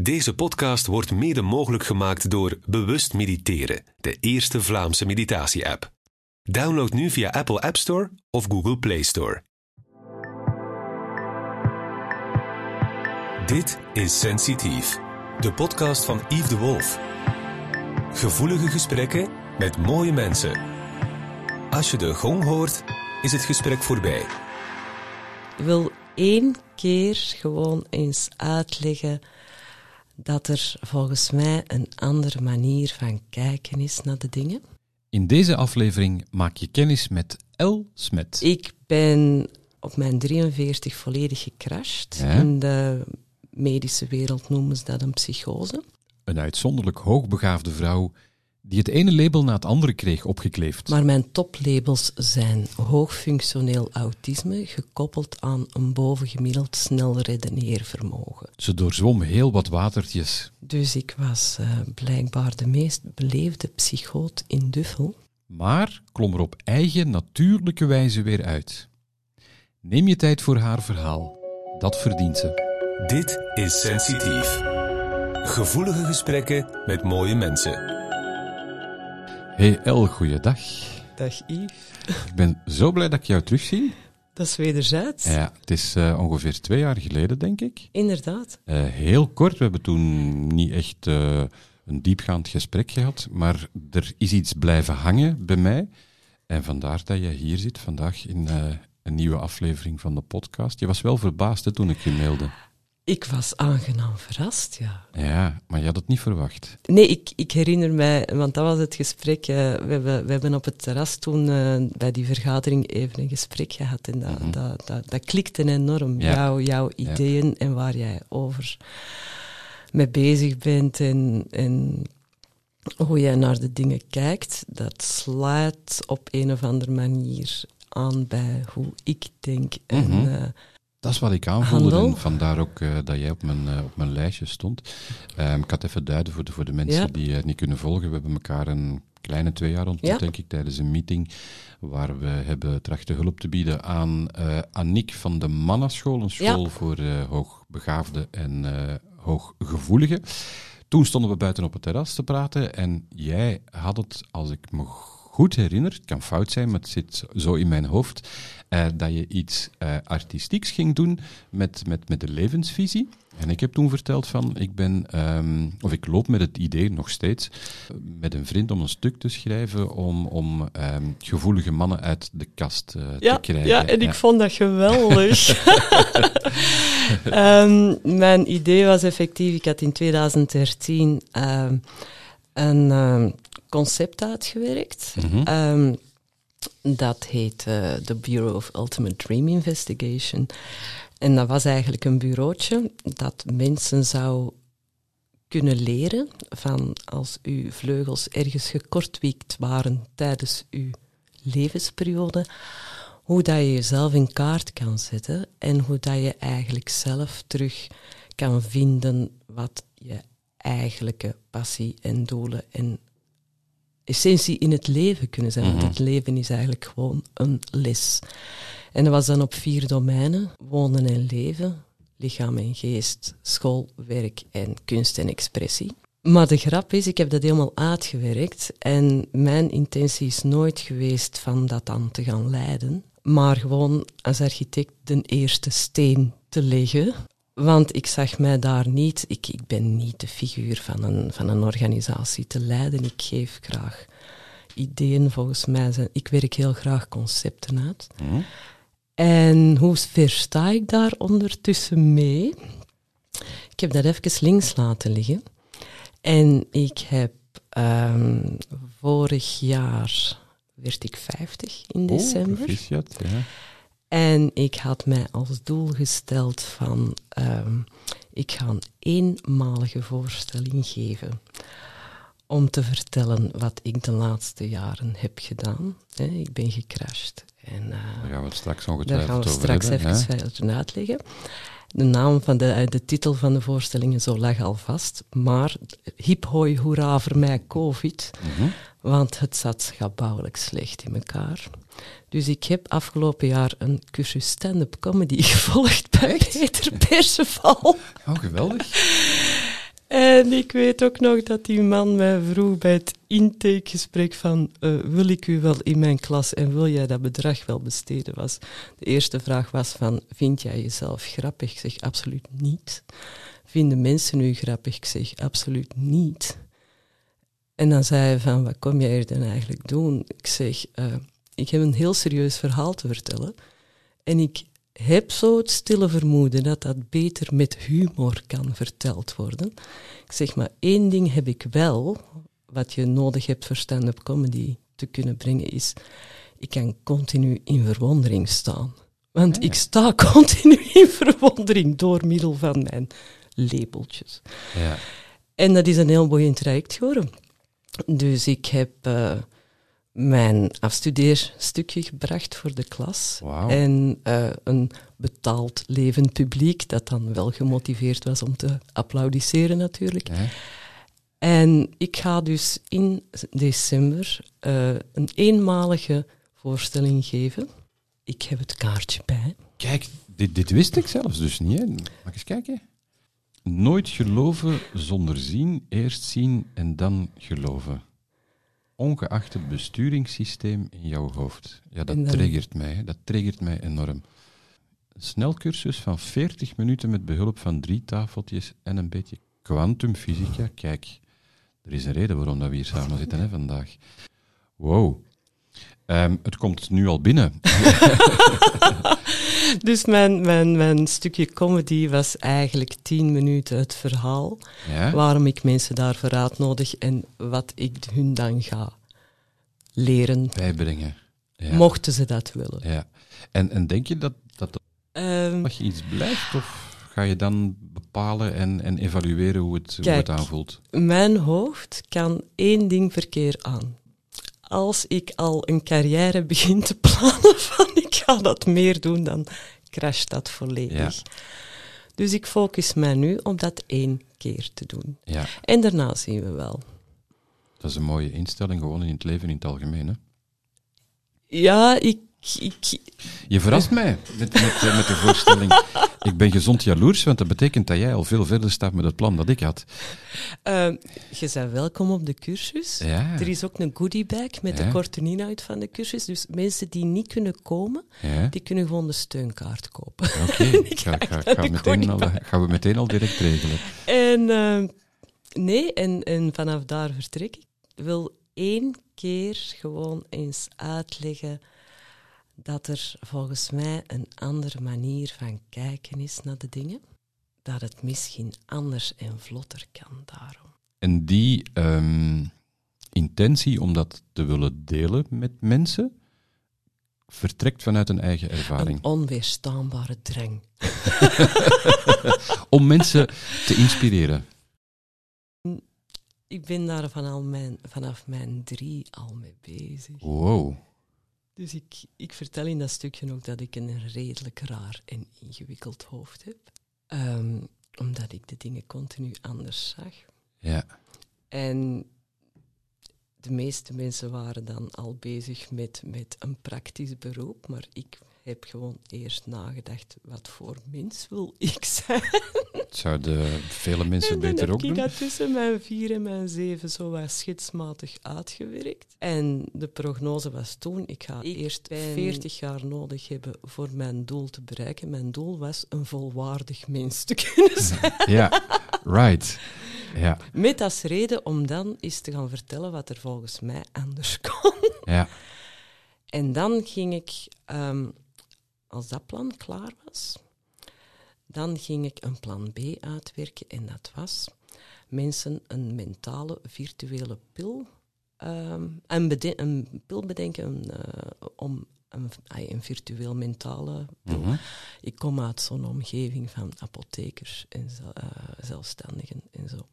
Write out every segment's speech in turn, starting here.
Deze podcast wordt mede mogelijk gemaakt door Bewust Mediteren, de eerste Vlaamse meditatie-app. Download nu via Apple App Store of Google Play Store. Dit is Sensitief, de podcast van Yves de Wolf. Gevoelige gesprekken met mooie mensen. Als je de gong hoort, is het gesprek voorbij. Wil één keer gewoon eens uitleggen dat er volgens mij een andere manier van kijken is naar de dingen. In deze aflevering maak je kennis met El Smet. Ik ben op mijn 43 volledig gecrashed. Ja. In de medische wereld noemen ze dat een psychose. Een uitzonderlijk hoogbegaafde vrouw die het ene label na het andere kreeg opgekleefd. Maar mijn toplabels zijn hoogfunctioneel autisme gekoppeld aan een bovengemiddeld snel redeneervermogen. Ze doorzwom heel wat watertjes. Dus ik was eh, blijkbaar de meest beleefde psychoot in Duffel. maar klom er op eigen natuurlijke wijze weer uit. Neem je tijd voor haar verhaal. Dat verdient ze. Dit is Sensitief. Gevoelige gesprekken met mooie mensen. Hey El, goeiedag. Dag Yves. Ik ben zo blij dat ik jou terugzie. Dat is wederzijds. Ja, het is eh, ongeveer twee jaar geleden, denk ik. Inderdaad. Eh, heel kort, we hebben toen niet echt eh, een diepgaand gesprek gehad, maar er is iets blijven hangen bij mij. En vandaar dat je hier zit vandaag in een nieuwe aflevering van de podcast. Je was wel verbaasd hè, toen ik je mailde. Ik was aangenaam verrast, ja. Ja, maar je had het niet verwacht. Nee, ik, ik herinner mij, want dat was het gesprek. eh, we, hebben, we hebben op het terras toen eh, bij die vergadering even een gesprek gehad. En dat, Mhm. dat, dat, dat klikte enorm. Ja. Jouw, jouw Ja. ideeën en waar jij over mee bezig bent. En, en hoe jij naar de dingen kijkt. Dat sluit op een of andere manier aan bij hoe ik denk. En, Mhm. Eh, Dat is wat ik aanvoelde Handel. en vandaar ook eh, dat jij op mijn, eh, op mijn lijstje stond. Ehm, ik had even duiden voor de, voor de mensen Ja. die het niet kunnen volgen. We hebben elkaar een kleine twee jaar ontmoet, Ja. denk ik, tijdens een meeting waar we hebben trachten hulp te bieden aan eh Aniek van de Mannaschool, een school voor eh, hoogbegaafden en eh, hooggevoeligen. Toen stonden we buiten op het terras te praten en jij had het, als ik me goed herinner, het kan fout zijn, maar het zit zo in mijn hoofd, eh, dat je iets eh, artistieks ging doen met, met, met de levensvisie. En ik heb toen verteld van, ik ben, ehm, of ik loop met het idee nog steeds, eh, met een vriend om een stuk te schrijven om, om ehm, gevoelige mannen uit de kast Ja, te krijgen. ja, en ik vond dat geweldig. Ehm, mijn idee was effectief, ik had in 2013 ehm, een concept uitgewerkt. Mhm. Dat heet eh, de Bureau of Ultimate Dream Investigation. En dat was eigenlijk een bureautje dat mensen zou kunnen leren van als uw vleugels ergens gekortwiekt waren tijdens uw levensperiode, hoe dat je jezelf in kaart kan zetten en hoe dat je eigenlijk zelf terug kan vinden wat je eigenlijke passie en doelen en essentie in het leven kunnen zijn. Mhm. Want het leven is eigenlijk gewoon een les. En dat was dan op vier domeinen: wonen en leven, lichaam en geest, school, werk en kunst en expressie. Maar de grap is, ik heb dat helemaal uitgewerkt en mijn intentie is nooit geweest van dat dan te gaan leiden, maar gewoon als architect de eerste steen te leggen. Want ik zag mij daar niet, ik, ik ben niet de figuur van een, van een organisatie te leiden. Ik geef graag ideeën, volgens mij. Zijn, ik werk heel graag concepten uit. En hoe ver sta ik daar ondertussen mee? Ik heb dat even links laten liggen. En ik heb ehm, vorig jaar werd ik 50 in Oh, december. proficiat, ja. En ik had mij als doel gesteld van, ehm, ik ga een eenmalige voorstelling geven om te vertellen wat ik de laatste jaren heb gedaan. Ik ben gecrashed. En, eh, Daar gaan we het straks daar ongetwijfeld gaan we straks hebben, even verder uitleggen. De naam van de, eh, de titel van de voorstelling en zo lag al vast. Maar hip hoi hoera voor mij COVID. Mhm. Want het zat schabouwelijk slecht in elkaar. Dus ik heb afgelopen jaar een cursus stand-up comedy gevolgd bij Peter Perceval. Oh, geweldig. En ik weet ook nog dat die man mij vroeg bij het intakegesprek van eh, wil ik u wel in mijn klas en wil jij dat bedrag wel besteden was. De eerste vraag was van vind jij jezelf grappig? Ik zeg absoluut niet. Vinden mensen u grappig? Ik zeg absoluut niet. En dan zei hij van wat kom jij hier dan eigenlijk doen? Ik zeg uh, ik heb een heel serieus verhaal te vertellen en ik heb zo het stille vermoeden dat dat beter met humor kan verteld worden. Ik zeg maar, één ding heb ik wel, wat je nodig hebt voor stand-up comedy te kunnen brengen, is ik kan continu in verwondering staan. Want ik sta continu in verwondering door middel van mijn lepeltjes. Ja. En dat is een heel boeiend traject geworden. Dus ik heb... Uh, mijn afstudeerstukje gebracht voor de klas. Wow. En uh, een betaald levend publiek dat dan wel gemotiveerd was om te applaudisseren natuurlijk. En ik ga dus in december uh, een eenmalige voorstelling geven. Ik heb het kaartje bij. Kijk, dit, dit wist ik zelfs dus niet. Hè. Mag eens kijken? Nooit geloven zonder zien, eerst zien en dan geloven ongeacht het besturingssysteem in jouw hoofd. Ja, dat dan... triggert mij. Hè. Dat triggert mij enorm. Een snelcursus van 40 minuten met behulp van drie tafeltjes en een beetje kwantumfysica. Kijk, er is een reden waarom dat we hier samen zitten hè, vandaag. Wow. Um, het komt nu al binnen. dus mijn, mijn, mijn stukje comedy was eigenlijk tien minuten het verhaal. Ja? Waarom ik mensen daarvoor uitnodig en wat ik hun dan ga leren. Bijbrengen. Ja. Mochten ze dat willen. Ja. En, en denk je dat, dat, Um, dat je iets blijft? Of ga je dan bepalen en, en evalueren hoe het, hoe het aanvoelt? mijn hoofd kan één ding verkeer aan. Als ik al een carrière begin te plannen van ik ga dat meer doen, dan crasht dat volledig. Ja. Dus ik focus mij nu op dat één keer te doen. Ja, En daarna zien we wel. dat is een mooie instelling, gewoon in het leven in het algemeen. Hè? Ja, ik, ik, Je verrast mij met, met, eh, met de voorstelling. Ik ben gezond jaloers, want dat betekent dat jij al veel verder staat met het plan dat ik had. eh, je bent welkom op de cursus. Ja, Er is ook een goodiebag met Ja. de korte inhoud van de cursus. Dus mensen die niet kunnen komen, ja. die kunnen gewoon de steunkaart kopen. oké. Ik Ga, gaan we meteen al direct regelen. En eh, nee, en, en vanaf daar vertrek ik. Ik wil één keer gewoon eens uitleggen dat er volgens mij een andere manier van kijken is naar de dingen. Dat het misschien anders en vlotter kan daarom. En die ehm, intentie om dat te willen delen met mensen, vertrekt vanuit een eigen ervaring. Een onweerstaanbare drang. Om mensen te inspireren. Ik ben daar vanaf mijn, vanaf mijn drie al mee bezig. Wow. Dus ik, ik vertel in dat stukje ook dat ik een redelijk raar en ingewikkeld hoofd heb. Ehm, omdat ik de dingen continu anders zag. Ja. En de meeste mensen waren dan al bezig met, met een praktisch beroep, maar ik heb gewoon eerst nagedacht, wat voor mens wil ik zijn? Zouden vele mensen beter ook ik doen. dat tussen mijn vier en mijn zeven zo wat schetsmatig uitgewerkt. En de prognose was toen, ik ga eerst 40 jaar nodig hebben voor mijn doel te bereiken. Mijn doel was een volwaardig mens te kunnen zijn. Ja, right. Ja, Met als reden om dan eens te gaan vertellen wat er volgens mij anders kon. ja. En dan ging ik, ehm, als dat plan klaar was, dan ging ik een plan B uitwerken. En dat was mensen een mentale virtuele pil, ehm, een, een pil bedenken een, eh, om een, een virtueel mentale pil. Mhm. Ik kom uit zo'n omgeving van apothekers en eh, zelfstandigen en zo.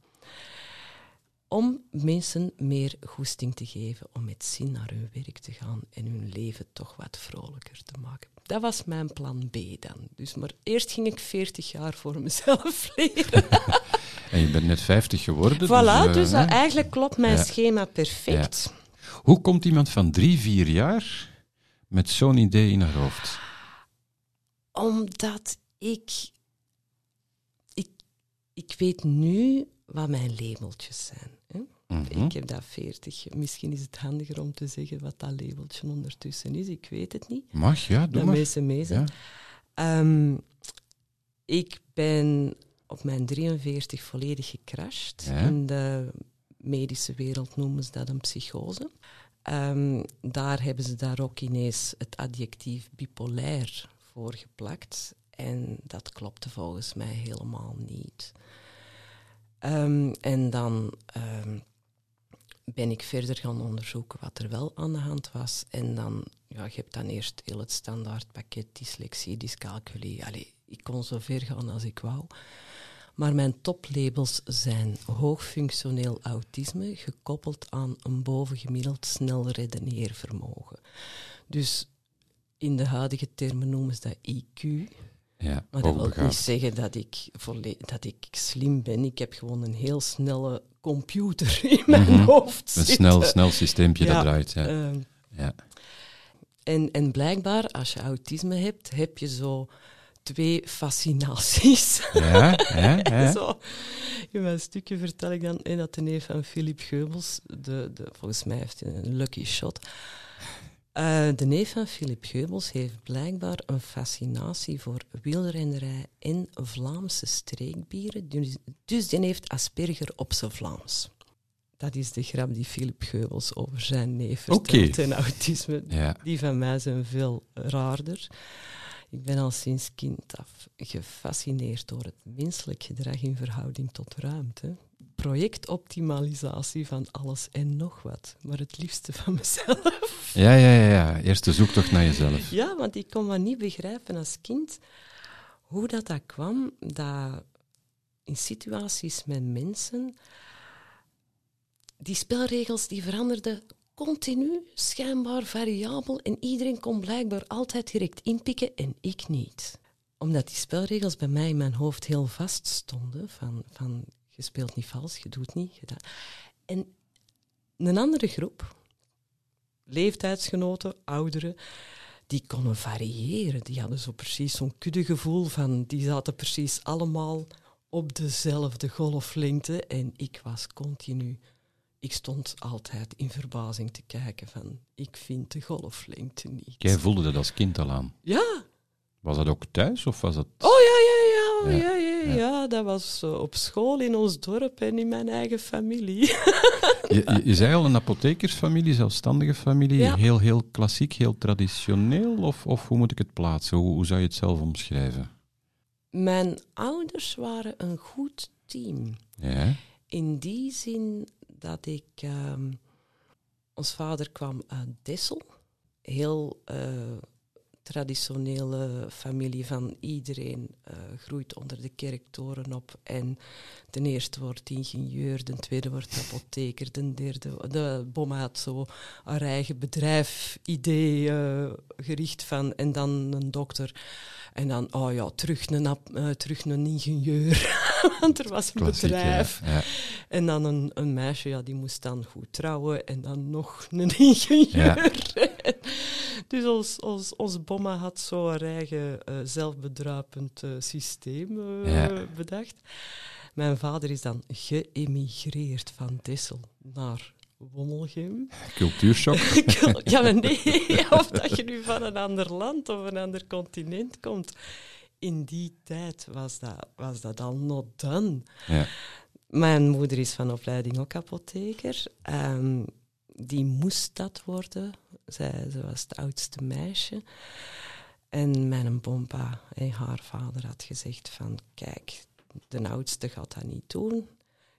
Om mensen meer goesting te geven om met zin naar hun werk te gaan en hun leven toch wat vrolijker te maken. Dat was mijn plan B dan. Dus, maar eerst ging ik 40 jaar voor mezelf leren. En je bent net 50 geworden. voilà, eh, dus hè. dat eigenlijk klopt mijn Ja. schema perfect. Hoe komt iemand van drie, vier jaar met zo'n idee in haar hoofd? Omdat ik, ik... Ik weet nu wat mijn labeltjes zijn. Mhm. Ik heb dat 40. Misschien is het handiger om te zeggen wat dat labeltje ondertussen is. Ik weet het niet. Mag, ja, doe Dat maar. mensen mee zijn. Ja. Ehm, ik ben op mijn 43 volledig gecrashed. Ja. In de medische wereld noemen ze dat een psychose. Ehm, daar hebben ze daar ook ineens het adjectief bipolair voor geplakt. En dat klopte volgens mij helemaal niet. Ehm, en dan ben ik verder gaan onderzoeken wat er wel aan de hand was. En dan, ja, je hebt dan eerst heel het standaardpakket dyslexie, dyscalculie. Allee, ik kon zo ver gaan als ik wou. Maar mijn toplabels zijn hoogfunctioneel autisme gekoppeld aan een bovengemiddeld snel redeneervermogen. Dus in de huidige termen noemen ze dat IQ. Ja, Maar dat wil niet zeggen dat ik, dat ik slim ben. Ik heb gewoon een heel snelle computer in mijn Mhm. hoofd Een snel, snel systeempje dat draait. Ja. Ehm, ja. en, en blijkbaar, als je autisme hebt, heb je zo twee fascinaties. Ja, ja, ja. Zo. In mijn stukje vertel ik dan eh, dat de neef van Philip Geubels, de, de, volgens mij heeft hij een lucky shot. Eh, de neef van Philip Geubels heeft blijkbaar een fascinatie voor wielrennerij en Vlaamse streekbieren. Dus, dus die heeft Asperger op zijn Vlaams. Dat is de grap die Philip Geubels over zijn neef vertelt Oké. en autisme. ja. Die van mij zijn veel raarder. Ik ben al sinds kind af gefascineerd door het menselijk gedrag in verhouding tot ruimte. Projectoptimalisatie van alles en nog wat, maar het liefste van mezelf. Ja, ja, ja, ja. Eerst de zoektocht naar jezelf. Ja, want ik kon me niet begrijpen als kind hoe dat, dat kwam, dat in situaties met mensen, die spelregels die veranderden continu, schijnbaar variabel en iedereen kon blijkbaar altijd direct inpikken en ik niet. Omdat die spelregels bij mij in mijn hoofd heel vast stonden, van, van je speelt niet vals, je doet niet. Je. En een andere groep, leeftijdsgenoten, ouderen, die konden variëren. Die hadden zo precies zo'n kuddegevoel van, die zaten precies allemaal op dezelfde golflengte en ik was continu, ik stond altijd in verbazing te kijken van, ik vind de golflengte niet. Jij voelde dat als kind al aan. Ja, Was dat ook thuis of was dat... oh ja, ja, ja, Ja, ja, dat was eh, op school in ons dorp en in mijn eigen familie. Je, je, je zei al een apothekersfamilie, zelfstandige familie. Ja. Heel, heel klassiek, heel traditioneel? Of, of hoe moet ik het plaatsen? Hoe, hoe zou je het zelf omschrijven? Mijn ouders waren een goed team. Ja, In die zin dat ik. ehm, ons vader kwam uit Dessel. Heel eh, traditionele familie van iedereen eh, groeit onder de kerktoren op. En de eerste wordt ingenieur, de tweede wordt apotheker, de derde... De Bomma had zo haar eigen bedrijf, idee eh, gericht van... En dan een dokter. En dan, oh ja, terug een, eh, terug een ingenieur. Want er was een klassiek. Bedrijf. Ja. En dan een, een meisje, ja, die moest dan goed trouwen. En dan nog een ingenieur. dus ons, ons, ons bomma had zo haar eigen eh, zelfbedruipend eh, systeem eh, Ja. bedacht. Mijn vader is dan geëmigreerd van Dessel naar Wommelgem. Cultuurshock. ja, maar nee, of dat je nu van een ander land of een ander continent komt. In die tijd was dat, was dat al not done. Ja. Mijn moeder is van opleiding ook apotheker. Ehm, die moest dat worden. Zij, ze was het oudste meisje. En mijn bompa en haar vader had gezegd van... Kijk, de oudste gaat dat niet doen.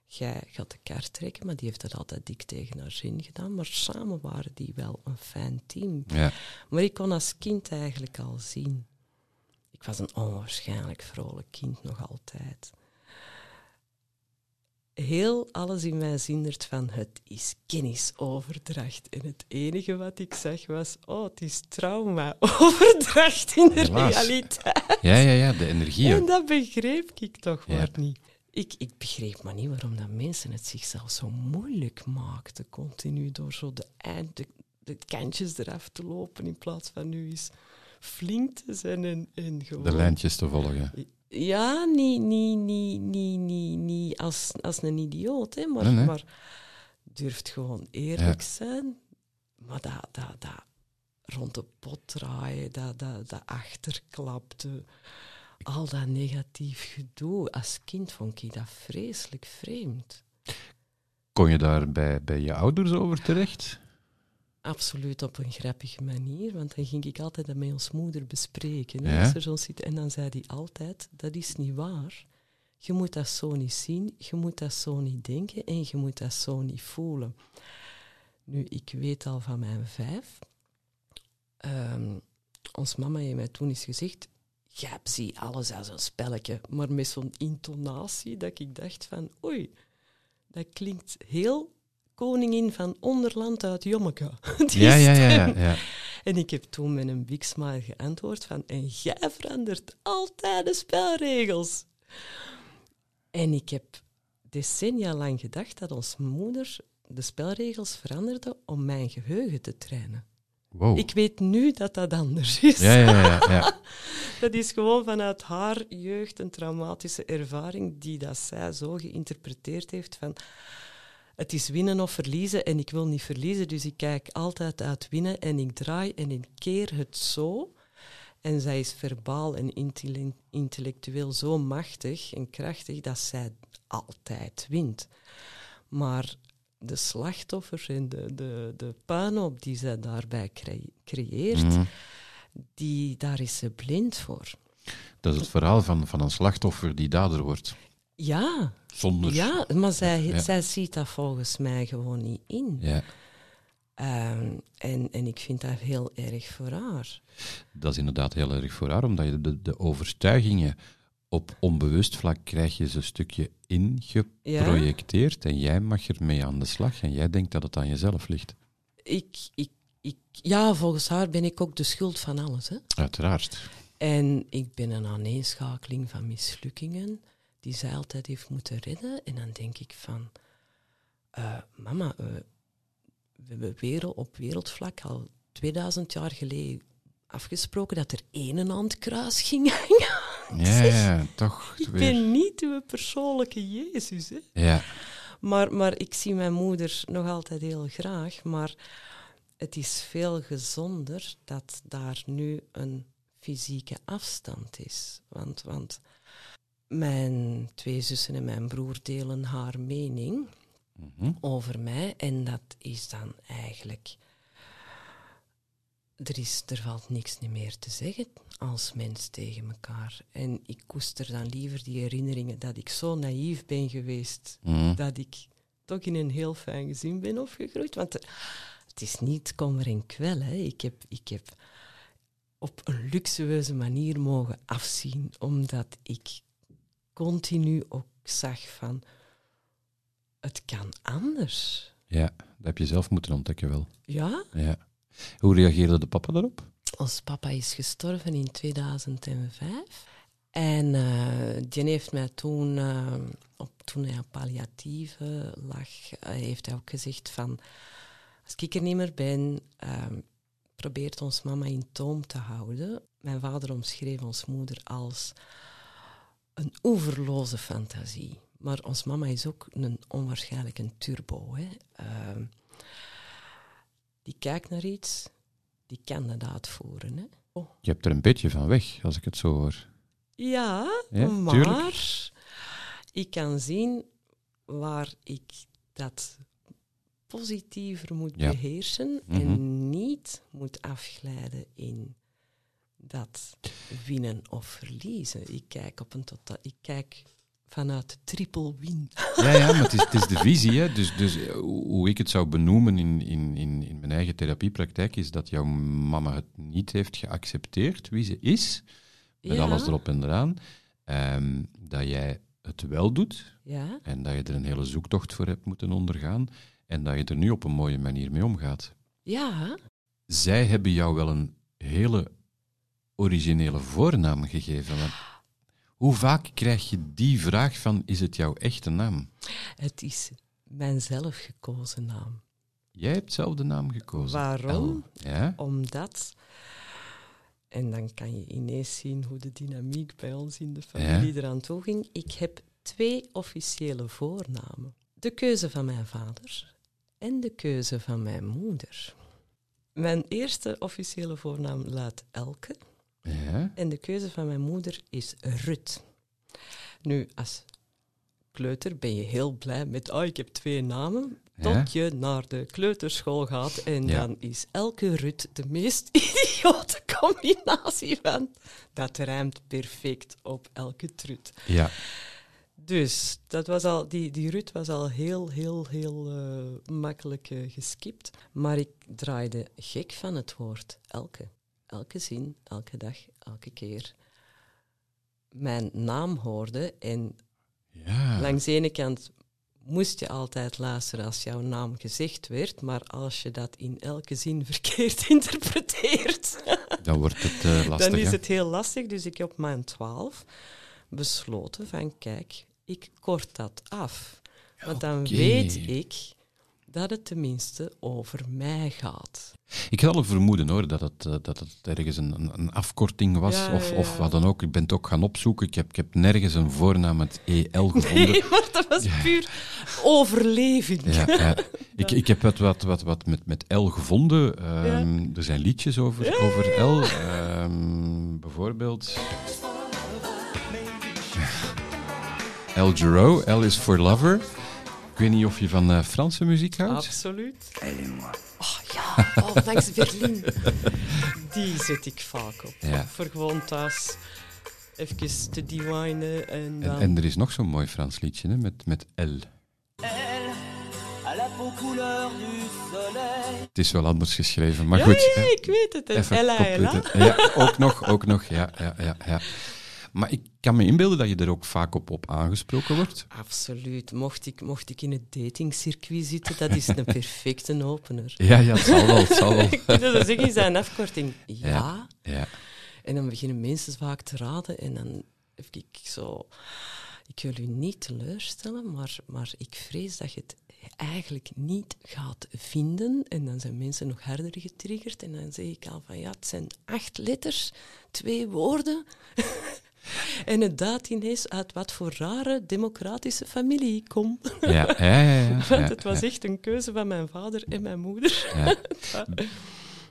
Jij gaat de kaart trekken, maar die heeft dat altijd dik tegen haar zin gedaan. Maar samen waren die wel een fijn team. Ja. Maar ik kon als kind eigenlijk al zien. Ik was een onwaarschijnlijk vrolijk kind nog altijd. Heel alles in mij zindert van het is kennisoverdracht. En het enige wat ik zag was, oh, het is trauma-overdracht in de Helaas. realiteit. ja, ja, ja, de energie. En dat begreep ik toch Ja. maar niet. Ik, ik begreep maar niet waarom dat mensen het zichzelf zo moeilijk maakten. Continu door zo de, eind, de, de kantjes eraf te lopen in plaats van nu eens flink te zijn en, en gewoon... De lijntjes te volgen. Ja, niet, niet, niet, niet, niet, niet als, als een idioot, hè, maar, Nee, nee. maar durft gewoon eerlijk zijn. Maar dat, dat, dat rond de pot draaien, dat, dat, dat achterklapte, al dat negatief gedoe. Als kind vond ik dat vreselijk vreemd. Kon je daar bij, bij je ouders over terecht? Absoluut op een grappige manier, want dan ging ik altijd dat met ons moeder bespreken. hè, Ja? als er zo zit. En dan zei hij altijd, dat is niet waar. Je moet dat zo niet zien, je moet dat zo niet denken en je moet dat zo niet voelen. Nu, ik weet al van mijn vijf. ehm, ons mama heeft mij toen eens gezegd, jij ziet alles als een spelletje, maar met zo'n intonatie dat ik dacht van, oei, dat klinkt heel koningin van Onderland uit Jommeke. Die Ja, ja, ja, ja. En ik heb toen met een big smile geantwoord van, en jij verandert altijd de spelregels. En ik heb decennia lang gedacht dat ons moeder de spelregels veranderde om mijn geheugen te trainen. Wow. Ik weet nu dat dat anders is. Ja, ja, ja, ja. Dat is gewoon vanuit haar jeugd een traumatische ervaring die dat zij zo geïnterpreteerd heeft van het is winnen of verliezen en ik wil niet verliezen, dus ik kijk altijd uit winnen en ik draai en ik keer het zo. En zij is verbaal en intelle- intellectueel zo machtig en krachtig dat zij altijd wint. Maar de slachtoffer en de, de, de puinhoop die zij daarbij cre- creëert, Mhm. die, daar is ze blind voor. Dat is het verhaal van, van een slachtoffer die dader wordt. Ja, Zonder... ja maar zij, Ja. zij ziet dat volgens mij gewoon niet in. Ja, Ehm, en, en ik vind dat heel erg voor haar. dat is inderdaad heel erg voor haar, omdat je de, de overtuigingen op onbewust vlak krijg je ze een stukje ingeprojecteerd en jij mag ermee aan de slag en jij denkt dat het aan jezelf ligt. Ik, ik, ik, ja, volgens haar ben ik ook de schuld van alles. Hè? Uiteraard. En ik ben een aaneenschakeling van mislukkingen die zij altijd heeft moeten redden. En dan denk ik van, eh, mama, eh, we hebben wereld, op wereldvlak al 2000 jaar geleden afgesproken dat er één en aan het kruis ging hangen. Ja, ja, toch Ik weer. ben niet uw persoonlijke Jezus. Hè? Ja, Maar, maar ik zie mijn moeder nog altijd heel graag. Maar het is veel gezonder dat daar nu een fysieke afstand is. Want, want mijn twee zussen en mijn broer delen haar mening mhm. over mij. En dat is dan eigenlijk. Er, is, er valt niks meer te zeggen als mens tegen elkaar. En ik koester dan liever die herinneringen dat ik zo naïef ben geweest Mhm. dat ik toch in een heel fijn gezin ben opgegroeid. Want er- het is niet kommer en kwel. Hè. Ik, heb, ik heb op een luxueuze manier mogen afzien, omdat ik continu ook zag van het kan anders. ja, dat heb je zelf moeten ontdekken wel. Ja, Ja. Hoe reageerde de papa daarop? ons papa is gestorven in 2005. En eh, die heeft mij toen, eh, op, toen hij op palliatieve lag, eh, heeft hij ook gezegd van... Als ik er niet meer ben, ehm, probeert ons mama in toom te houden. Mijn vader omschreef ons moeder als een oeverloze fantasie. Maar ons mama is ook een onwaarschijnlijk een turbo. Hè. Ehm, die kijkt naar iets, die kan dat uitvoeren. Hè. Oh. Je hebt er een beetje van weg, als ik het zo hoor. Ja, Ja, maar tuurlijk. ik kan zien waar ik dat positiever moet Ja. beheersen Mhm. en niet moet afglijden in dat winnen of verliezen. Ik kijk op een totaal, ik kijk vanuit triple win. Ja, ja, maar het is, het is de visie. Hè. Dus, dus eh, hoe ik het zou benoemen in, in, in, in mijn eigen therapiepraktijk, is dat jouw mama het niet heeft geaccepteerd wie ze is, met Ja. alles erop en eraan. Ehm, dat jij het wel doet Ja, en dat je er een hele zoektocht voor hebt moeten ondergaan en dat je er nu op een mooie manier mee omgaat. ja, Zij hebben jou wel een hele originele voornaam gegeven. want hoe vaak krijg je die vraag van, is het jouw echte naam? het is mijn zelf gekozen naam. Jij hebt zelf de naam gekozen. Waarom? El. Ja? Omdat En dan kan je ineens zien hoe de dynamiek bij ons in de familie eraan toe ging. Ik heb twee officiële voornamen. De keuze van mijn vader en de keuze van mijn moeder. Mijn eerste officiële voornaam luidt Elke. Ja. En de keuze van mijn moeder is Rut. Nu, als kleuter ben je heel blij met, oh, ik heb twee namen. Tot Ja. je naar de kleuterschool gaat en Ja. dan is elke Rut de meest idiote combinatie van. Dat rijmt perfect op elke trut. Ja. Dus dat was al, die, die Rut was al heel, heel, heel eh, makkelijk eh, geskipt. Maar ik draaide gek van het woord elke. Elke zin, elke dag, elke keer. Mijn naam hoorde en Ja. langs de ene kant moest je altijd luisteren als jouw naam gezegd werd, maar als je dat in elke zin verkeerd interpreteert, Dan wordt het eh, lastig. dan is het heel lastig. Dus ik heb op mijn twaalf besloten van kijk, ik kort dat af. Want dan weet ik dat het tenminste over mij gaat. Ik had al een vermoeden hoor, dat het, eh, dat het ergens een, een- afkorting was Ja, of, ja, of ja. wat dan ook. Ik ben het ook gaan opzoeken. Ik heb, ik heb nergens een voornaam met EL gevonden. Nee, maar dat was puur overleving. Ja, ja. Ik, ik heb wat, wat, wat, wat met, met L gevonden. Ehm, Er zijn liedjes over, over L. Ehm, bijvoorbeeld. El Giro, L is for lover. Ik weet niet of je van eh, Franse muziek houdt. Absoluut. Oh ja, oh, langs Berlin. Die zet ik vaak op. Ja. Voor gewoon thuis even te divinen en En, dan... en er is nog zo'n mooi Frans liedje hè, met, met L. à la peau couleur du soleil. Het is wel anders geschreven, maar ja, goed. ja, ik weet het. En Even Ella, Ella. opletten. Ja, ook nog, ook nog, ja, ja, ja, ja. Maar ik kan me inbeelden dat je er ook vaak op, op aangesproken wordt. Absoluut. Mocht ik, mocht ik in het datingcircuit zitten, dat is een perfecte opener. Ja, ja, het zal wel, het zal wel. Kunnen ze zeggen, zijn afkorting? Ja. Ja. Ja. En dan beginnen mensen vaak te raden en dan heb ik zo... Ik wil u niet teleurstellen, maar, maar ik vrees dat je het eigenlijk niet gaat vinden. En dan zijn mensen nog harder getriggerd. En dan zeg ik al van, ja, het zijn acht letters, twee woorden. en het duidt ineens uit wat voor rare democratische familie ik kom. Ja, ja, ja. ja, Want het was echt een keuze van mijn vader en mijn moeder.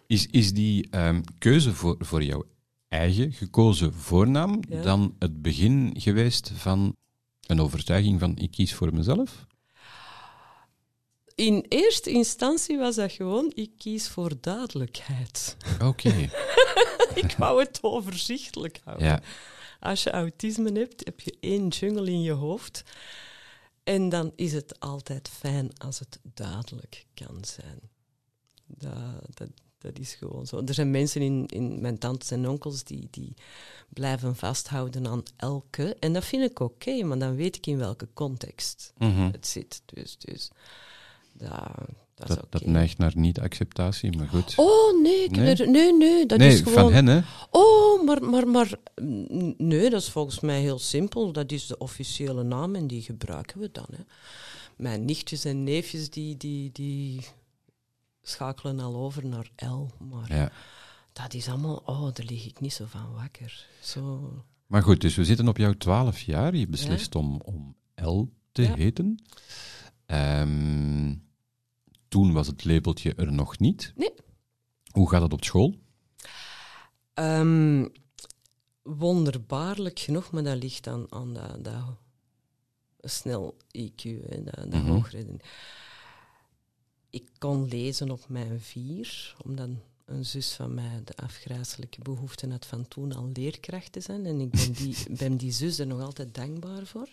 Is, is die ehm, keuze voor, voor jouw eigen gekozen voornaam dan het begin geweest van een overtuiging van ik kies voor mezelf? In eerste instantie was dat gewoon, ik kies voor duidelijkheid. Oké, ik wou het overzichtelijk houden. ja. Als je autisme hebt, heb je één jungle in je hoofd. En dan is het altijd fijn als het duidelijk kan zijn. Dat, dat, dat is gewoon zo. Er zijn mensen in, in mijn tantes en onkels die, die blijven vasthouden aan elke. En dat vind ik oké, maar dan weet ik in welke context Mhm. het zit. Dus, dus dat, dat Dat, neigt naar niet-acceptatie, maar goed. Oh, nee, ik- Nee? nee, nee, nee dat nee, is gewoon... van hen, hè? Oh, maar, maar, maar mm, nee, dat is volgens mij heel simpel. Dat is de officiële naam en die gebruiken we dan. Hè. Mijn nichtjes en neefjes die, die, die schakelen al over naar L. Maar Ja. dat is allemaal, oh, daar lig ik niet zo van wakker. Zo. Maar goed, dus we zitten op jouw twaalf jaar. Je beslist om, om L te Ja. heten. Ehm, toen was het labeltje er nog niet. Nee. Hoe gaat het op school? Ehm, wonderbaarlijk genoeg, maar dat ligt aan, aan dat, dat snel IQ, hè, dat, dat Mhm. Ik kon lezen op mijn vier, omdat een zus van mij de afgrijzelijke behoefte had van toen al leerkracht te zijn. En ik ben die, ben die zus er nog altijd dankbaar voor.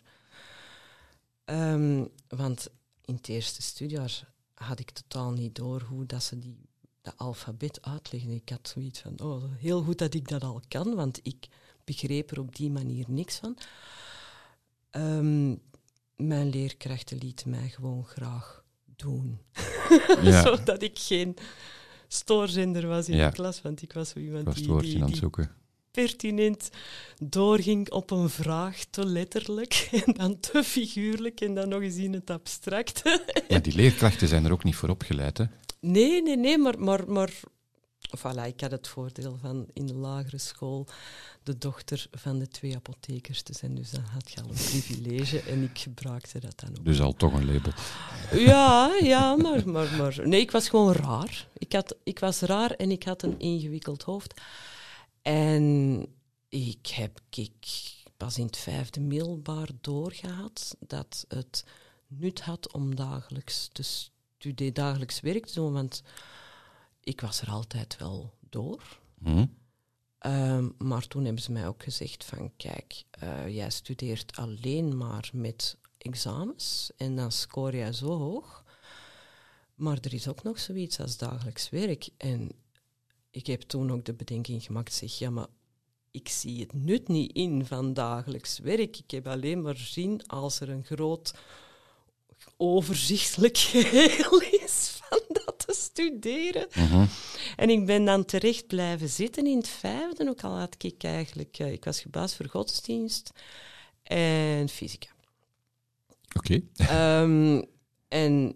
Ehm, want in het eerste studiejaar had ik totaal niet door hoe dat ze die, dat alfabet uitlegden. Ik had zoiets van, oh, heel goed dat ik dat al kan, want ik begreep er op die manier niks van. Ehm, mijn leerkrachten lieten mij gewoon graag doen. Ja. Zodat ik geen stoorzender was in Ja. de klas, want ik was zo iemand was die, die, die. Pertinent doorging op een vraag, te letterlijk en dan te figuurlijk en dan nog eens in het abstracte. Maar die leerkrachten zijn er ook niet voor opgeleid, hè? Nee, nee, nee, maar, maar, maar Voilà, ik had het voordeel van in de lagere school de dochter van de twee apothekers te zijn. Dus dan had je al een privilege en ik gebruikte dat dan ook. Dus al toch een label. Ja, ja, maar, maar, maar... Nee, ik was gewoon raar. Ik, had, ik was raar en ik had een ingewikkeld hoofd. En ik heb ik pas in het vijfde middelbaar doorgehad dat het nut had om dagelijks te studeren, dagelijks werk te doen. Want ik was er altijd wel door. Hm? Ehm, maar toen hebben ze mij ook gezegd van, kijk, eh, jij studeert alleen maar met examens en dan scoor jij zo hoog. Maar er is ook nog zoiets als dagelijks werk. En ik heb toen ook de bedenking gemaakt, zeg, ja, maar ik zie het nut niet in van dagelijks werk. Ik heb alleen maar zin als er een groot overzichtelijk geheel is van dat te studeren. Mhm. En ik ben dan terecht blijven zitten in het vijfde, ook al had ik eigenlijk... eh, ik was gebaasd voor godsdienst en fysica. Oké. Ehm, en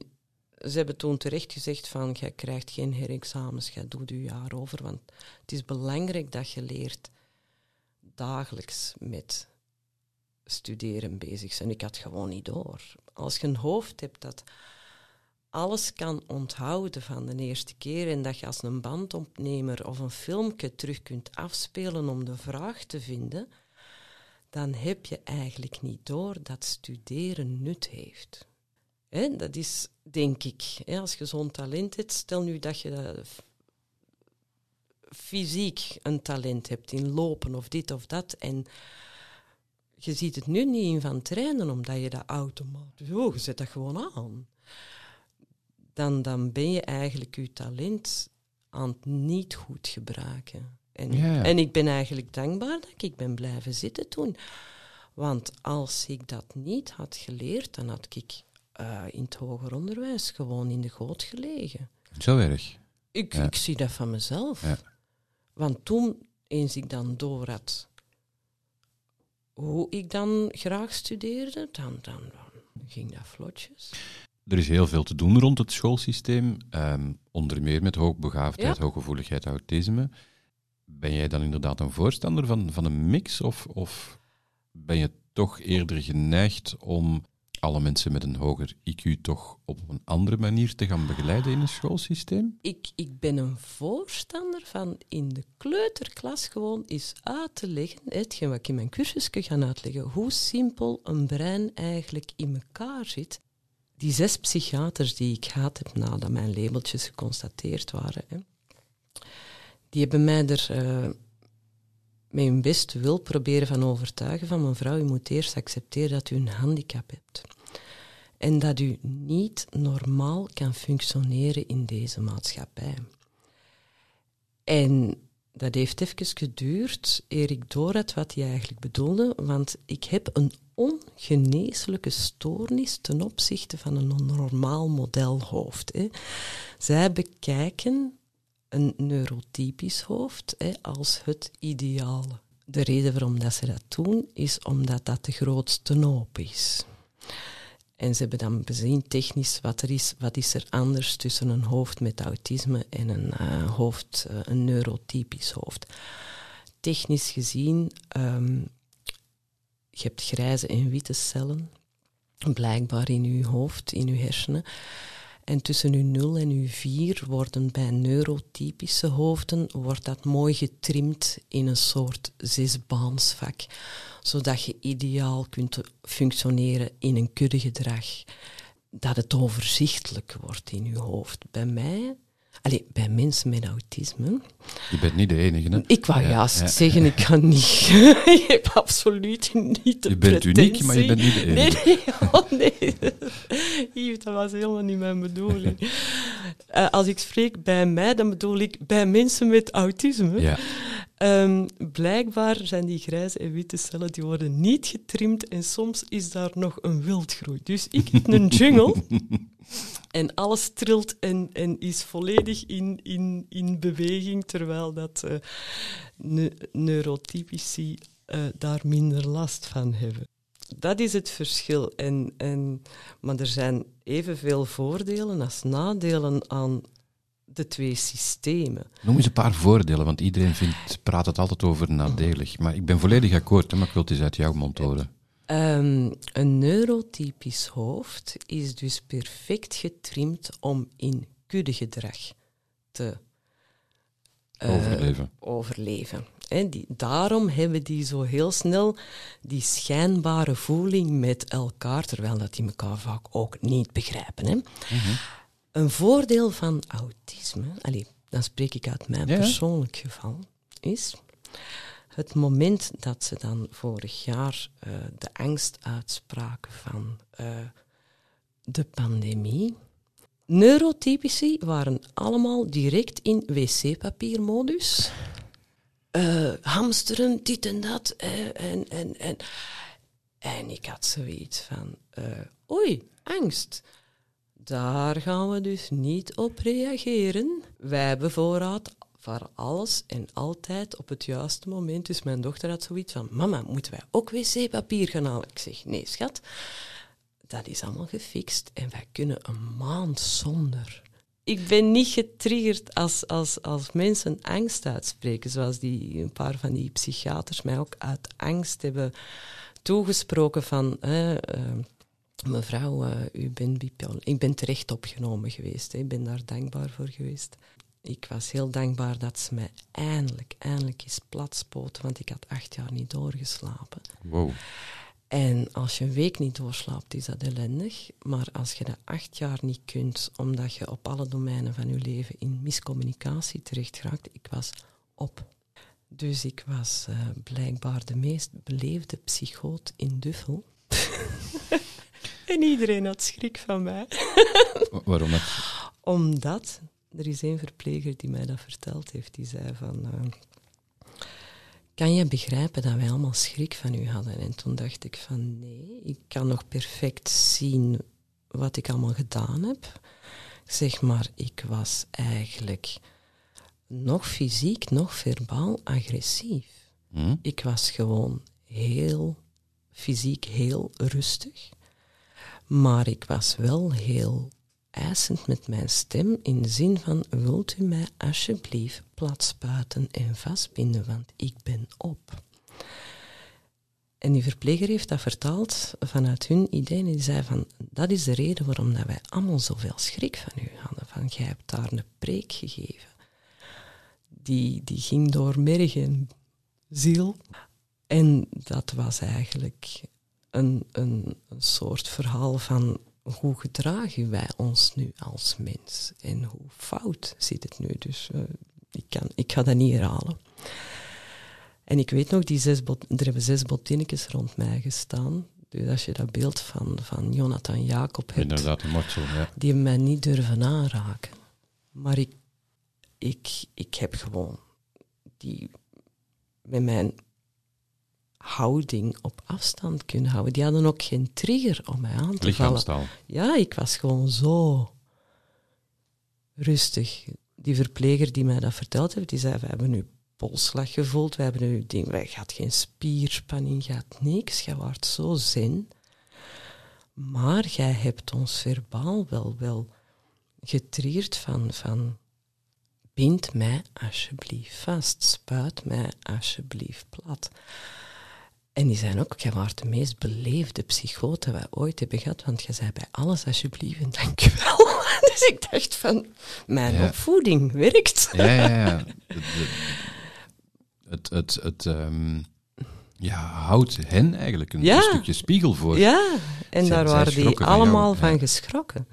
ze hebben toen terecht gezegd van, jij krijgt geen herexamens, jij doet je jaar over, want het is belangrijk dat je leert dagelijks met studeren bezig zijn. Ik had gewoon niet door. Als je een hoofd hebt dat alles kan onthouden van de eerste keer en dat je als een bandopnemer of een filmpje terug kunt afspelen om de vraag te vinden, dan heb je eigenlijk niet door dat studeren nut heeft. Hè, dat is, denk ik, hè, als je zo'n talent hebt, stel nu dat je dat f- fysiek een talent hebt in lopen of dit of dat en je ziet het nu niet in van trainen, omdat je dat automatisch... Oh, je zet dat gewoon aan. Dan, dan ben je eigenlijk je talent aan het niet goed gebruiken. En, en ik ben eigenlijk dankbaar dat ik ben blijven zitten toen. Want als ik dat niet had geleerd, dan had ik eh, in het hoger onderwijs gewoon in de goot gelegen. Zo erg. Ik, Ja. ik zie dat van mezelf. Ja. Want toen, eens ik dan door had hoe ik dan graag studeerde, dan, dan, dan ging dat vlotjes. Er is heel veel te doen rond het schoolsysteem, ehm, onder meer met hoogbegaafdheid, Ja. hooggevoeligheid, autisme. Ben jij dan inderdaad een voorstander van, van een mix of, of ben je toch eerder geneigd om alle mensen met een hoger IQ toch op een andere manier te gaan begeleiden in een schoolsysteem? Ik, ik ben een voorstander van in de kleuterklas gewoon eens uit te leggen, hetgeen wat ik in mijn cursusje ga uitleggen, hoe simpel een brein eigenlijk in elkaar zit. Die zes psychiaters die ik gehad heb nadat mijn labeltjes geconstateerd waren, hè, die hebben mij er eh, met hun beste wil proberen van overtuigen van mevrouw, u moet eerst accepteren dat u een handicap hebt. En dat u niet normaal kan functioneren in deze maatschappij. En dat heeft even geduurd eer ik door had wat hij eigenlijk bedoelde, want ik heb een ongeneeslijke stoornis ten opzichte van een normaal modelhoofd. Hè. Zij bekijken een neurotypisch hoofd als het ideale. De reden waarom dat ze dat doen, is omdat dat de grootste hoop is. En ze hebben dan bezien technisch wat er is, wat is er anders tussen een hoofd met autisme en een eh, hoofd, eh, een neurotypisch hoofd. Technisch gezien, ehm, je hebt grijze en witte cellen, blijkbaar in uw hoofd, in uw hersenen. En tussen uw 0 en uw 4 worden bij neurotypische hoofden wordt dat mooi getrimd in een soort zesbaansvak, zodat je ideaal kunt functioneren in een kuddegedrag. Dat het overzichtelijk wordt in je hoofd. Bij mij, allee, bij mensen met autisme, Je bent niet de enige, hè? ik wou Ja, juist ja. zeggen, ik kan niet. ik heb absoluut niet de Je bent uniek, maar je bent niet de enige. Nee, nee, oh nee. Yves, dat was helemaal niet mijn bedoeling. Eh, als ik spreek bij mij, dan bedoel ik bij mensen met autisme. Ja. Ehm, blijkbaar zijn die grijze en witte cellen die worden niet getrimd en soms is daar nog een wildgroei. Dus ik heb een jungle en alles trilt en, is volledig in, in, in beweging, terwijl dat eh, ne- neurotypici eh, daar minder last van hebben. Dat is het verschil. En, en, maar er zijn evenveel voordelen als nadelen aan de twee systemen. Noem eens een paar voordelen, want iedereen vindt, praat het altijd over nadelig. Maar ik ben volledig akkoord, hè, maar ik wil het eens uit jouw mond horen. Ehm, een neurotypisch hoofd is dus perfect getrimd om in kuddegedrag te eh, Overleven. overleven. Die, daarom hebben die zo heel snel die schijnbare voeling met elkaar, terwijl dat die elkaar vaak ook niet begrijpen. Hè. Een voordeel van autisme, allee, dan spreek ik uit mijn ja. persoonlijk geval, is het moment dat ze dan vorig jaar eh, de angst uitspraken van eh, de pandemie. Neurotypici waren allemaal direct in wc-papiermodus. Eh, hamsteren, dit en dat. en, en, en. en ik had zoiets van: oei, angst. Daar gaan we dus niet op reageren. Wij hebben voorraad voor alles en altijd op het juiste moment. Dus mijn dochter had zoiets van: Mama, moeten wij ook wc-papier gaan halen? Ik zeg: Nee, schat. Dat is allemaal gefixt en wij kunnen een maand zonder. Ik ben niet getriggerd als, als, als mensen angst uitspreken, zoals die, een paar van die psychiaters mij ook uit angst hebben toegesproken van... eh, eh, Mevrouw, eh, u bent. Ik ben terecht opgenomen geweest. hè. Ik ben daar dankbaar voor geweest. Ik was heel dankbaar dat ze mij eindelijk, eindelijk eens platspoten, want ik had acht jaar niet doorgeslapen. Wow. En als je een week niet doorslaapt, is dat ellendig. Maar als je dat acht jaar niet kunt, omdat je op alle domeinen van je leven in miscommunicatie terecht raakt, ik was op. Dus ik was eh, blijkbaar de meest beleefde psychoot in Duffel. en iedereen had schrik van mij. Wa- Waarom dat? Omdat, er is één verpleger die mij dat verteld heeft, die zei van... eh, kan je begrijpen dat wij allemaal schrik van u hadden? En toen dacht ik van nee, ik kan nog perfect zien wat ik allemaal gedaan heb. Zeg maar, ik was eigenlijk nog fysiek, nog verbaal agressief. Hm? Ik was gewoon heel fysiek heel rustig. Maar ik was wel heel eisend met mijn stem in de zin van wilt u mij alsjeblieft platspuiten en vastbinden, want ik ben op. En die verpleger heeft dat vertaald vanuit hun idee en die zei van dat is de reden waarom dat wij allemaal zoveel schrik van u hadden. Van jij hebt daar een preek gegeven. Die, die ging door merg en ziel. En dat was eigenlijk een, een, een soort verhaal van hoe gedragen wij ons nu als mens en hoe fout zit het nu. Dus eh, ik, kan, ik ga dat niet herhalen. En ik weet nog, die zes bot, er hebben zes bottinnetjes rond mij gestaan. Dus als je dat beeld van, van Jonathan Jacob hebt, Inderdaad, een. Ja. die mij niet durven aanraken. Maar ik, ik, ik heb gewoon die met mijn houding op afstand kunnen houden. Die hadden ook geen trigger om mij aan te vallen. Ja, ik was gewoon zo rustig. Die verpleger die mij dat verteld heeft, die zei, we hebben nu polsslag gevoeld, we hebben nu ding, wij gaat geen spierspanning, gaat niks, jij wordt zo zen. Maar jij hebt ons verbaal wel, wel getriggerd van, van bind mij alsjeblieft vast, spuit mij alsjeblieft plat. En die zijn ook, jij waart de meest beleefde psychoot dat wij ooit hebben gehad, want je zei bij alles alsjeblieft en dank u wel. Dus ik dacht van, mijn Ja. opvoeding werkt. Ja, ja, ja. Het, het, het, het ehm, ja, houdt hen eigenlijk een, Ja. een stukje spiegel voor. Ja, en Zij- daar waren die van allemaal van geschrokken.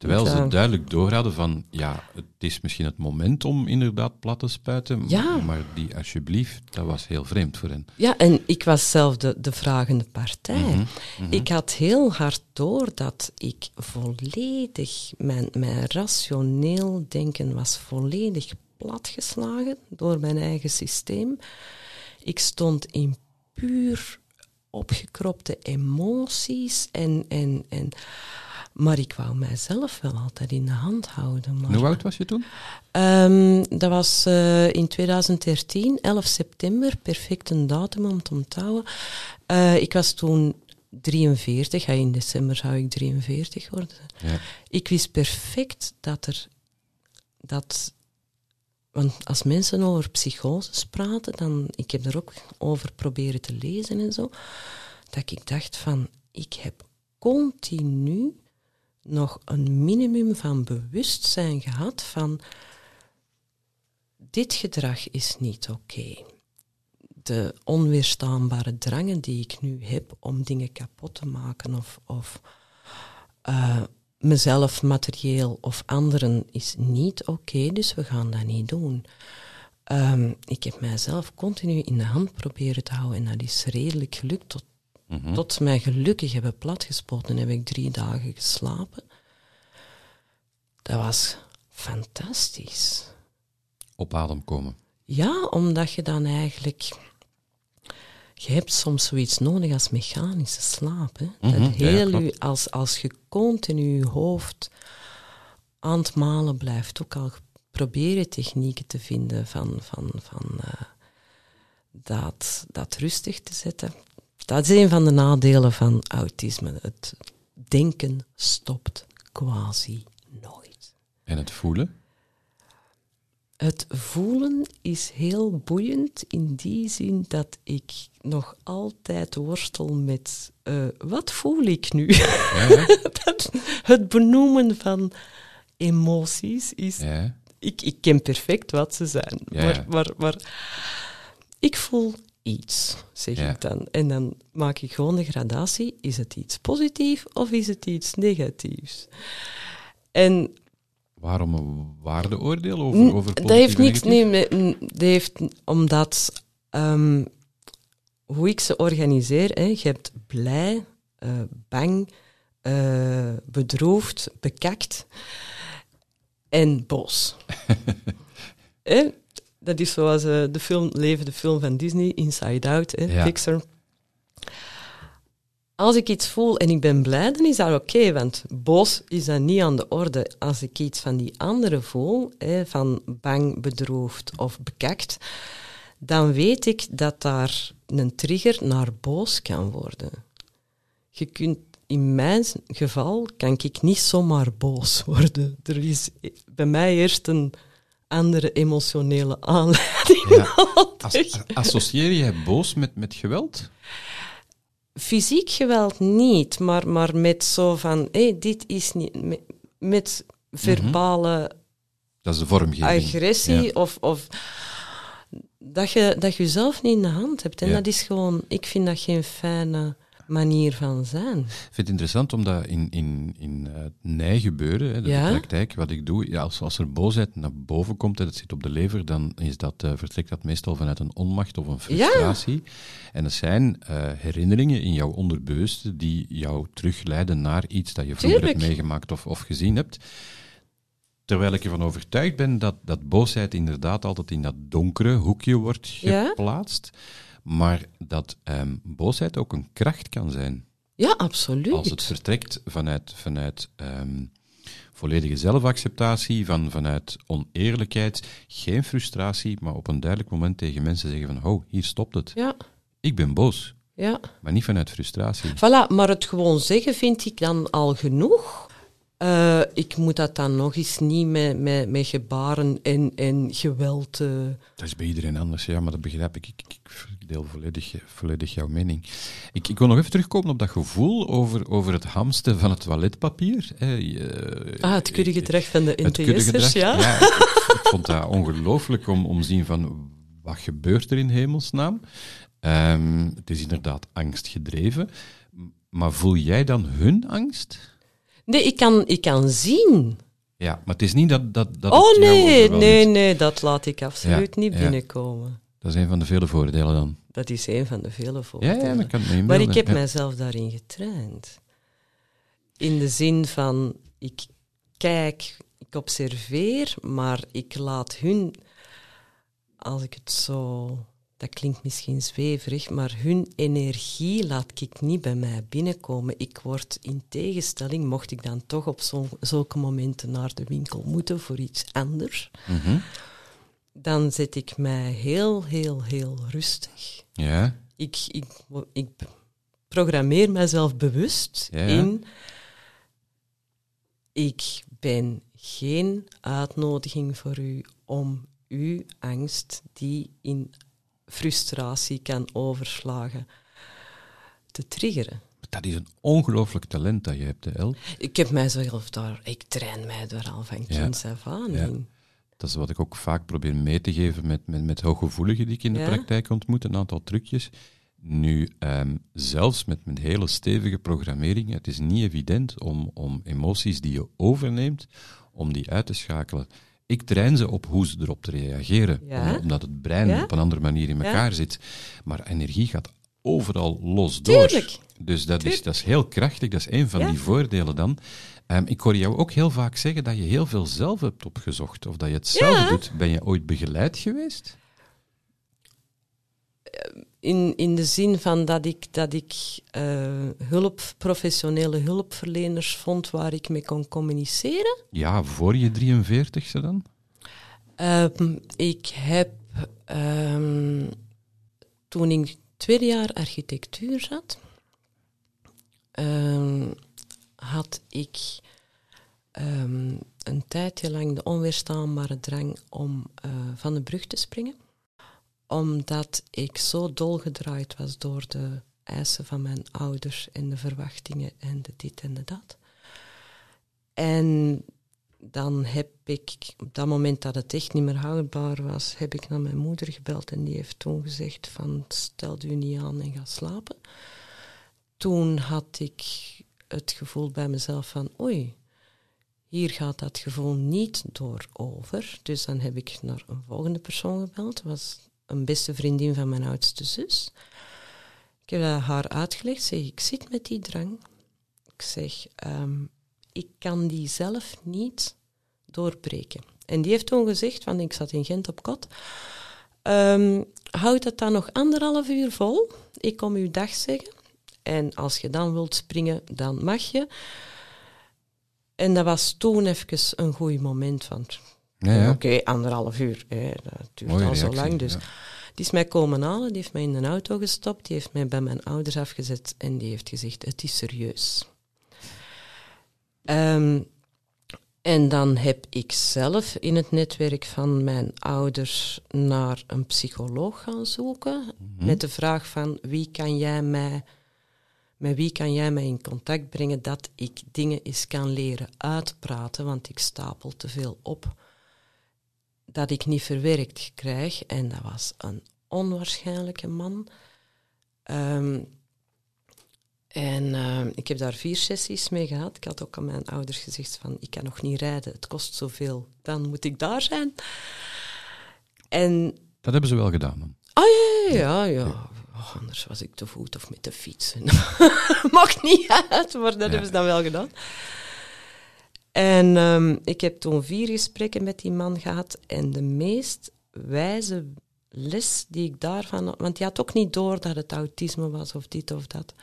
Terwijl ze duidelijk doorhadden van, ja, het is misschien het moment om inderdaad plat te spuiten, Ja. maar die alsjeblieft, dat was heel vreemd voor hen. Ja, en ik was zelf de, de vragende partij. Mhm, Ik had heel hard door dat ik volledig, mijn, mijn rationeel denken was volledig platgeslagen door mijn eigen systeem. Ik stond in puur opgekropte emoties en, en, en maar ik wou mijzelf wel altijd in de hand houden. Maar Hoe oud was je toen? Ehm, dat was eh, in 2013, 11 september, perfect een datum om te onthouden. Eh, ik was toen 43, ja, in december zou ik 43 worden. Ja. Ik wist perfect dat er dat. Want als mensen over psychoses praten, dan. Ik heb er ook over proberen te lezen en zo. Dat ik dacht van. Ik heb continu nog een minimum van bewustzijn gehad van. Dit gedrag is niet oké. De onweerstaanbare drangen die ik nu heb om dingen kapot te maken of, of eh, mezelf materieel of anderen is niet oké, dus we gaan dat niet doen. Ehm, ik heb mijzelf continu in de hand proberen te houden en dat is redelijk gelukt. Tot, Mhm. tot mij gelukkig hebben platgespoten heb ik drie dagen geslapen. Dat was fantastisch. Op adem komen. Ja, omdat je dan eigenlijk... Je hebt soms zoiets nodig als mechanische slaap. Hè? Mhm, dat ja, ja, heel u, als, als je continu je hoofd aan het malen blijft, ook al proberen technieken te vinden van, van, van eh, dat, dat rustig te zetten. Dat is een van de nadelen van autisme. Het denken stopt quasi nooit. En het voelen. Het voelen is heel boeiend in die zin dat ik nog altijd worstel met eh, wat voel ik nu? Ja, ja. Dat- het benoemen van emoties is. ja. Ik, ik ken perfect wat ze zijn, Ja, maar, ja. maar, maar ik voel iets, zeg Ja. ik dan. En dan maak ik gewoon de gradatie: is het iets positiefs of is het iets negatiefs? En Waarom een waardeoordeel over, over dat heeft en niks, nee, dat heeft, omdat ehm, hoe ik ze organiseer, hè, je hebt blij, eh, bang, eh, bedroefd, bekakt en boos. Hè? Dat is zoals eh, de film, levende film van Disney, Inside Out, hè, Ja. Pixar. Als ik iets voel en ik ben blij, dan is dat oké, want boos is dat niet aan de orde. Als ik iets van die andere voel, hè, van bang, bedroefd of bekakt, dan weet ik dat daar een trigger naar boos kan worden. Je kunt, in mijn geval kan ik niet zomaar boos worden. Er is bij mij eerst een andere emotionele aanleiding. Ja. As- associeer jij boos met, met geweld? Fysiek geweld niet, maar, maar met zo van, hé, dit is niet... Met, met verbale Dat is de vormgeving. agressie Ja. of... of dat je, dat je jezelf niet in de hand hebt. En Ja. dat is gewoon... Ik vind dat geen fijne manier van zijn. Ik vind het interessant omdat in, in, in eh, het nijgebeuren, hè, de Ja. praktijk, wat ik doe, ja, als, als er boosheid naar boven komt en dat zit op de lever, dan is dat, eh, vertrekt dat meestal vanuit een onmacht of een frustratie. En dat zijn eh, herinneringen in jouw onderbewuste die jou terugleiden naar iets dat je vroeger hebt meegemaakt of, of gezien hebt. Terwijl ik ervan overtuigd ben dat, dat boosheid inderdaad altijd in dat donkere hoekje wordt Ja. Maar dat ehm, boosheid ook een kracht kan zijn. Ja, absoluut. Als het vertrekt vanuit, vanuit ehm, volledige zelfacceptatie, van, vanuit oneerlijkheid, geen frustratie, maar op een duidelijk moment tegen mensen zeggen van, oh, hier stopt het. Ja, Ik ben boos, ja. maar niet vanuit frustratie. Voilà, maar het gewoon zeggen vind ik dan al genoeg. Eh, ik moet dat dan nog eens niet met, met, met gebaren en, en geweld... eh, Dat is bij iedereen anders, ja, maar dat begrijp. Ik, ik, ik deel volledig, volledig jouw mening. Ik, ik wil nog even terugkomen op dat gevoel over, over het hamsten van het toiletpapier. ah, het kuddegedrag van de NTS'ers, ja? ik, ik- ik vond dat ongelooflijk om, om te zien van wat gebeurt er in hemelsnaam. Ehm, het is inderdaad angstgedreven. Maar voel jij dan hun angst? Nee, ik kan, ik kan zien. Ja, maar het is niet dat, dat, dat oh nee, nee, nee, dat laat ik absoluut Ja, niet ja. Dat is een van de vele voordelen dan. Dat is een van de vele Ja, voordelen. ja, dat kan me maar ik heb Ja. mijzelf daarin getraind. In de zin van, ik kijk, ik observeer, maar ik laat hun, als ik het zo, dat klinkt misschien zweverig, maar hun energie laat ik niet bij mij binnenkomen. Ik word in tegenstelling, mocht ik dan toch op zo, zulke momenten naar de winkel moeten voor iets anders, Mhm. Dan zet ik mij heel, heel, heel rustig. Ja, Ik, ik, ik programmeer mezelf bewust Ja, in. ik ben geen uitnodiging voor u om uw angst, die in frustratie kan overslagen, te triggeren. Dat is een ongelooflijk talent dat je hebt, hè, El. Ik heb mijzelf daar, ik train mij daar al van kinds af aan Ja. Dat is wat ik ook vaak probeer mee te geven met, met, met hooggevoeligen die ik in de Ja. praktijk ontmoet, een aantal trucjes. Nu, ehm, zelfs met mijn hele stevige programmering, het is niet evident om, om emoties die je overneemt, om die uit te schakelen. Ik train ze op hoe ze erop te reageren, Ja. omdat het brein Ja. op een andere manier in elkaar zit. Maar energie gaat overal los door. Dus dat is, dat is heel krachtig, dat is een van die voordelen dan. Ehm, ik hoor jou ook heel vaak zeggen dat je heel veel zelf hebt opgezocht, of dat je het zelf Ja. doet. Ben je ooit begeleid geweest? In, in de zin van dat ik, dat ik eh, hulp, professionele hulpverleners vond waar ik mee kon communiceren. Ja, voor je 43ste dan? Ehm, ik heb ehm, toen ik tweede jaar architectuur zat, ehm, had ik ehm, een tijdje lang de onweerstaanbare drang om eh, van de brug te springen. Omdat ik zo dolgedraaid was door de eisen van mijn ouders en de verwachtingen en de dit en de dat. En dan heb ik, op dat moment dat het echt niet meer houdbaar was, heb ik naar mijn moeder gebeld en die heeft toen gezegd van stel u niet aan en ga slapen. Toen had ik het gevoel bij mezelf van oei, hier gaat dat gevoel niet door over. Dus dan heb ik naar een volgende persoon gebeld. Dat was een beste vriendin van mijn oudste zus. Ik heb dat haar uitgelegd. Zeg, ik zit met die drang. Ik zeg, ehm, ik kan die zelf niet doorbreken. En die heeft toen gezegd, want ik zat in Gent op kot, ehm, houd het dan nog anderhalf uur vol. Ik kom u dag zeggen. En als je dan wilt springen, dan mag je. En dat was toen even een goed moment van... Ja, ja. Oké, anderhalf uur. Hè, dat duurt Mooie al zo lang. Dus ja. die is mij komen halen, die heeft mij in een auto gestopt, die heeft mij bij mijn ouders afgezet en die heeft gezegd, het is serieus. Ehm, en dan heb ik zelf in het netwerk van mijn ouders naar een psycholoog gaan zoeken, Mhm. met de vraag van wie kan jij mij, met wie kan jij mij in contact brengen dat ik dingen eens kan leren uitpraten, want ik stapel te veel op dat ik niet verwerkt krijg. En dat was een onwaarschijnlijke man. Ehm, en ehm, ik heb daar vier sessies mee gehad. Ik had ook aan mijn ouders gezegd van, ik kan nog niet rijden, het kost zoveel, dan moet ik daar zijn. En, Dat hebben ze wel gedaan dan. ah ja, ja, ja. Oh, anders was ik te voet of met de fiets. Maakt niet uit, maar dat hebben ze dan wel gedaan. En ehm, ik heb toen vier gesprekken met die man gehad. En de meest wijze les die ik daarvan... had- Want die had ook niet door dat het autisme was of dit of dat.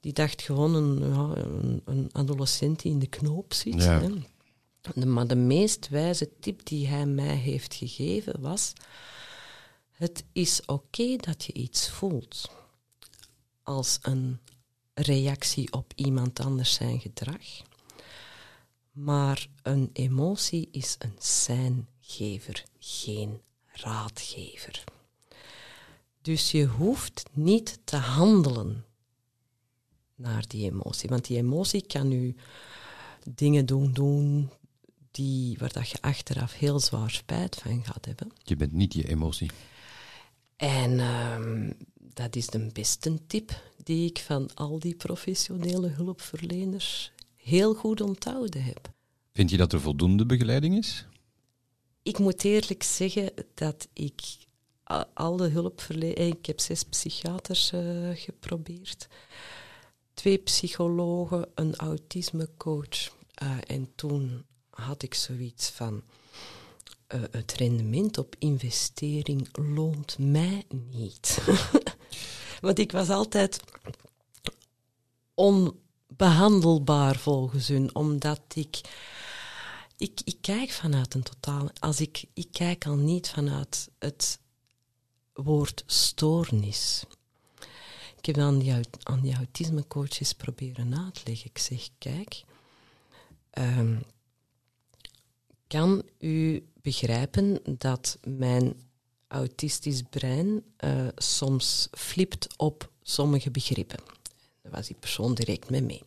Die dacht gewoon een, ja, een, een adolescent die in de knoop zit. Ja. hè. De- maar de meest wijze tip die hij mij heeft gegeven was... Het is oké dat je iets voelt als een reactie op iemand anders zijn gedrag. Maar een emotie is een seingever, geen raadgever. Dus je hoeft niet te handelen naar die emotie. Want die emotie kan u dingen doen, doen die, waar dat je achteraf heel zwaar spijt van gaat hebben. Je bent niet je emotie. En ehm, dat is de beste tip die ik van al die professionele hulpverleners heel goed onthouden heb. Vind je dat er voldoende begeleiding is? Ik moet eerlijk zeggen dat ik al de hulpverleners... Ik heb zes psychiaters eh, geprobeerd. Twee psychologen, een autismecoach. eh, en toen had ik zoiets van... eh, het rendement op investering loont mij niet. Want ik was altijd onbehandelbaar volgens hun, omdat ik ik, ik kijk vanuit een totaal. Als ik, ik kijk al niet vanuit het woord stoornis. Ik heb aan die, aan die autismecoaches proberen uitleggen. Ik zeg, kijk, eh, ehm, kan u begrijpen dat mijn autistisch brein eh, soms flipt op sommige begrippen. Daar was die persoon direct mee mee.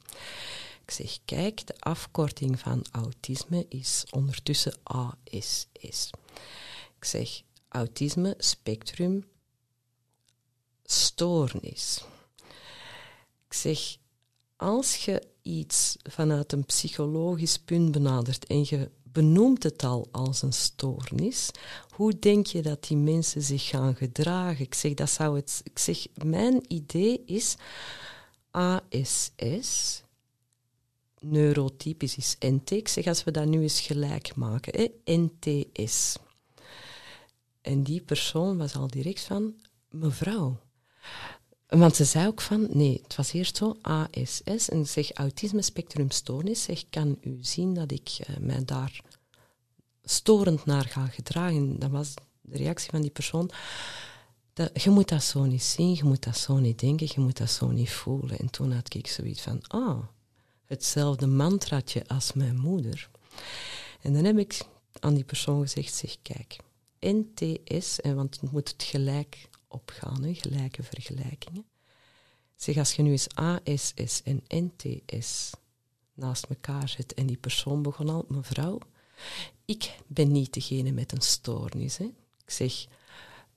Ik zeg, kijk, de afkorting van autisme is ondertussen ASS. Ik zeg, autisme, spectrum, stoornis. Ik zeg, als je iets vanuit een psychologisch punt benadert en je benoemt het al als een stoornis, hoe denk je dat die mensen zich gaan gedragen? Ik zeg, dat zou het, ik zeg mijn idee is ASS, neurotypisch is NT. Ik zeg, als we dat nu eens gelijk maken, hè, NTS. En die persoon was al direct van, mevrouw. Want ze zei ook van, nee, het was eerst zo, ASS, en zeg autisme spectrum stoornis, zeg, kan u zien dat ik uh, mij daar storend naar ga gedragen? Dat was de reactie van die persoon. Dat, je moet dat zo niet zien, je moet dat zo niet denken, je moet dat zo niet voelen. En toen had ik zoiets van, ah, hetzelfde mantraatje als mijn moeder. En dan heb ik aan die persoon gezegd, zeg, kijk, NTS, en want moet het gelijk opgaan, hè, gelijke vergelijkingen. Zeg, als je nu eens ASS en NTS naast elkaar zet en die persoon begon al, mevrouw, ik ben niet degene met een stoornis. Hè. Ik zeg,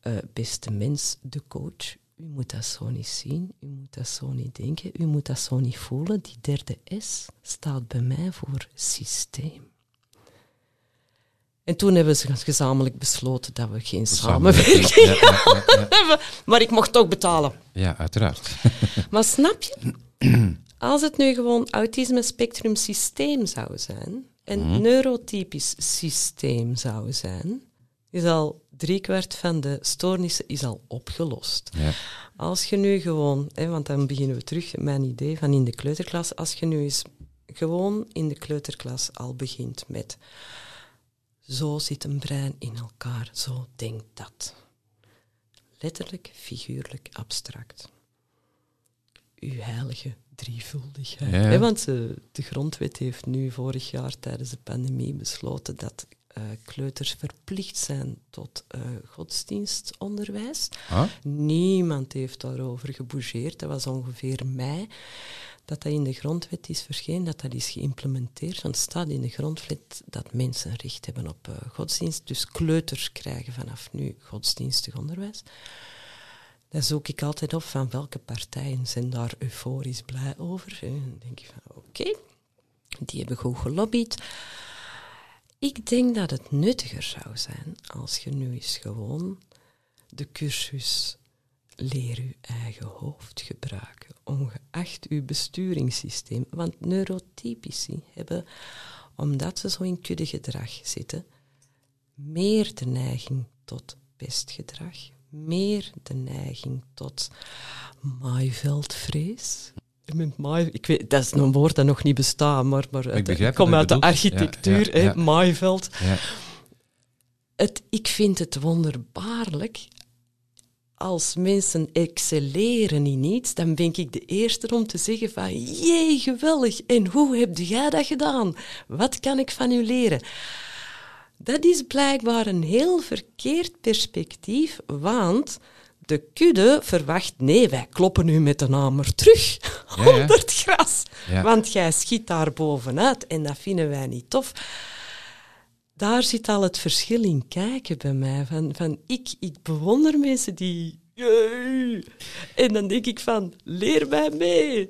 uh, beste mens, de coach, u moet dat zo niet zien, u moet dat zo niet denken, u moet dat zo niet voelen. Die derde S staat bij mij voor systeem. En toen hebben ze gezamenlijk besloten dat we geen samenwerking hebben. Maar ik mocht toch betalen. Ja, uiteraard. maar snap je? Als het nu gewoon autisme spectrum systeem zou zijn, een mhm. neurotypisch systeem zou zijn, is al driekwart van de stoornissen is al opgelost. Ja. Als je nu gewoon, hè, want dan beginnen we terug, mijn idee van in de kleuterklas, als je nu eens gewoon in de kleuterklas al begint met zo zit een brein in elkaar, zo denkt dat. Letterlijk, figuurlijk, abstract. Uw heilige drievuldigheid. Ja. want de, de grondwet heeft nu vorig jaar tijdens de pandemie besloten dat uh, kleuters verplicht zijn tot uh, godsdienstonderwijs. Ah? Niemand heeft daarover gebougeerd. Dat was ongeveer mei dat dat in de grondwet is verschenen, dat dat is geïmplementeerd. Want het staat in de grondwet dat mensen recht hebben op uh, godsdienst. Dus kleuters krijgen vanaf nu godsdienstig onderwijs. Daar zoek ik altijd op van welke partijen zijn daar euforisch blij over. En dan denk ik van oké, die hebben goed gelobbyd. Ik denk dat het nuttiger zou zijn als je nu eens gewoon de cursus leer uw eigen hoofd gebruiken, ongeacht uw besturingssysteem. Want neurotypici hebben, omdat ze zo in kuddegedrag zitten, meer de neiging tot pestgedrag, meer de neiging tot maaiveldvrees. ik weet, dat is een woord dat nog niet bestaat, maar, maar het, ik kom uit de architectuur, ja, maaiveld. Het, ik vind het wonderbaarlijk als mensen excelleren in iets, dan ben ik de eerste om te zeggen van, jee, geweldig, en hoe heb jij dat gedaan? Wat kan ik van u leren? Dat is blijkbaar een heel verkeerd perspectief, want de kudde verwacht, nee, wij kloppen u met een hamer terug. Ja, onder het gras, want jij schiet daar bovenuit en dat vinden wij niet tof daar zit al het verschil in kijken bij mij. Van, van ik, ik bewonder mensen die... En dan denk ik van, leer mij mee.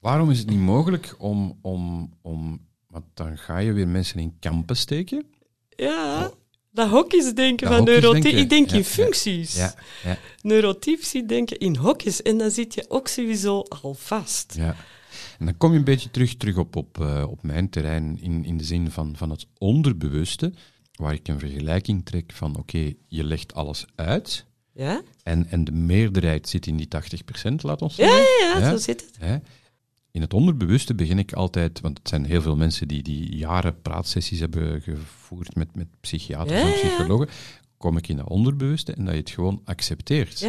Waarom is het niet mogelijk om... om, om want dan ga je weer mensen in kampen steken. Ja, oh. dat hokjes denken van neurotypisch. Ik denk in functies. Ja, ja, Neurotypisch denken in hokjes. En dan zit je ook sowieso al vast. Ja. En dan kom je een beetje terug, terug op, op, uh, op mijn terrein in, in de zin van, van het onderbewuste, waar ik een vergelijking trek van oké, je legt alles uit. Ja? En, en de meerderheid zit in die 80%, laat ons zeggen. Ja, ja, ja, zo zit het. Ja? In het onderbewuste begin ik altijd, want het zijn heel veel mensen die, die jaren praatsessies hebben gevoerd met, met psychiaters en psychologen, kom ik in het onderbewuste en dat je het gewoon accepteert.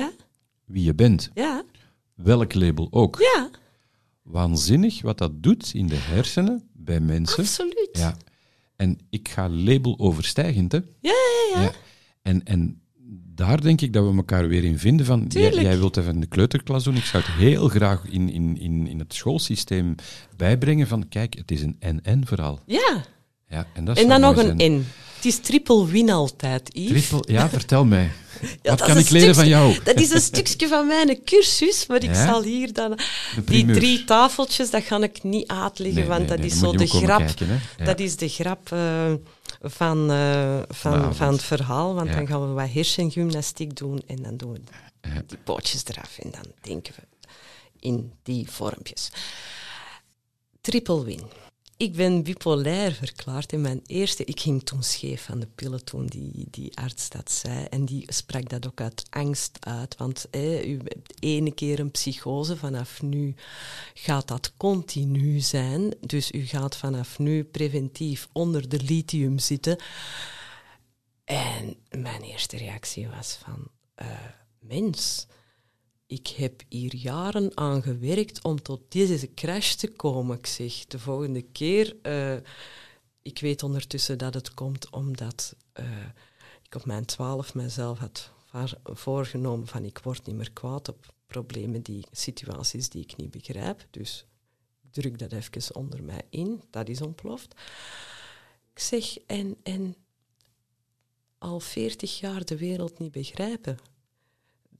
Wie je bent. Ja. Welk label ook. Ja. Waanzinnig wat dat doet in de hersenen bij mensen. Absoluut. Ja. En ik ga label overstijgend, hè. Ja, ja, ja. En, en daar denk ik dat we elkaar weer in vinden van... Jij, Tuurlijk. jij wilt even de kleuterklas doen, ik zou het heel graag in, in, in, in het schoolsysteem bijbrengen van... Kijk, het is een en-en-verhaal. Ja. Ja, en dat En zou dan nog een zijn. N. Het is triple win altijd, Yves. Triple, ja, vertel mij. Ja, Wat dat kan is ik een leren van jou? Dat is een stukje van mijn cursus, maar ik Ja? zal hier dan... Die drie tafeltjes, dat ga ik niet uitleggen, Nee, want nee, dat nee, is zo de grap. kijken, hè. Ja. Dat is de grap eh, van, eh, van, van het verhaal, want dan gaan we wat hersengymnastiek doen en dan doen we die pootjes eraf en dan denken we in die vormpjes. Triple win. Ik ben bipolair verklaard en mijn eerste... Ik ging toen scheef van de pillen toen die, die arts dat zei. En die sprak dat ook uit angst uit. Want hè, u hebt ene keer een psychose, vanaf nu gaat dat continu zijn. Dus u gaat vanaf nu preventief onder de lithium zitten. En mijn eerste reactie was van... eh, mens, ik heb hier jaren aan gewerkt om tot deze crash te komen. Ik zeg, de volgende keer... eh, ik weet ondertussen dat het komt omdat eh, ik op mijn twaalf mezelf had voorgenomen van ik word niet meer kwaad op problemen, die, situaties die ik niet begrijp. Dus ik druk dat even onder mij in, dat is ontploft. Ik zeg, en, en al veertig jaar de wereld niet begrijpen,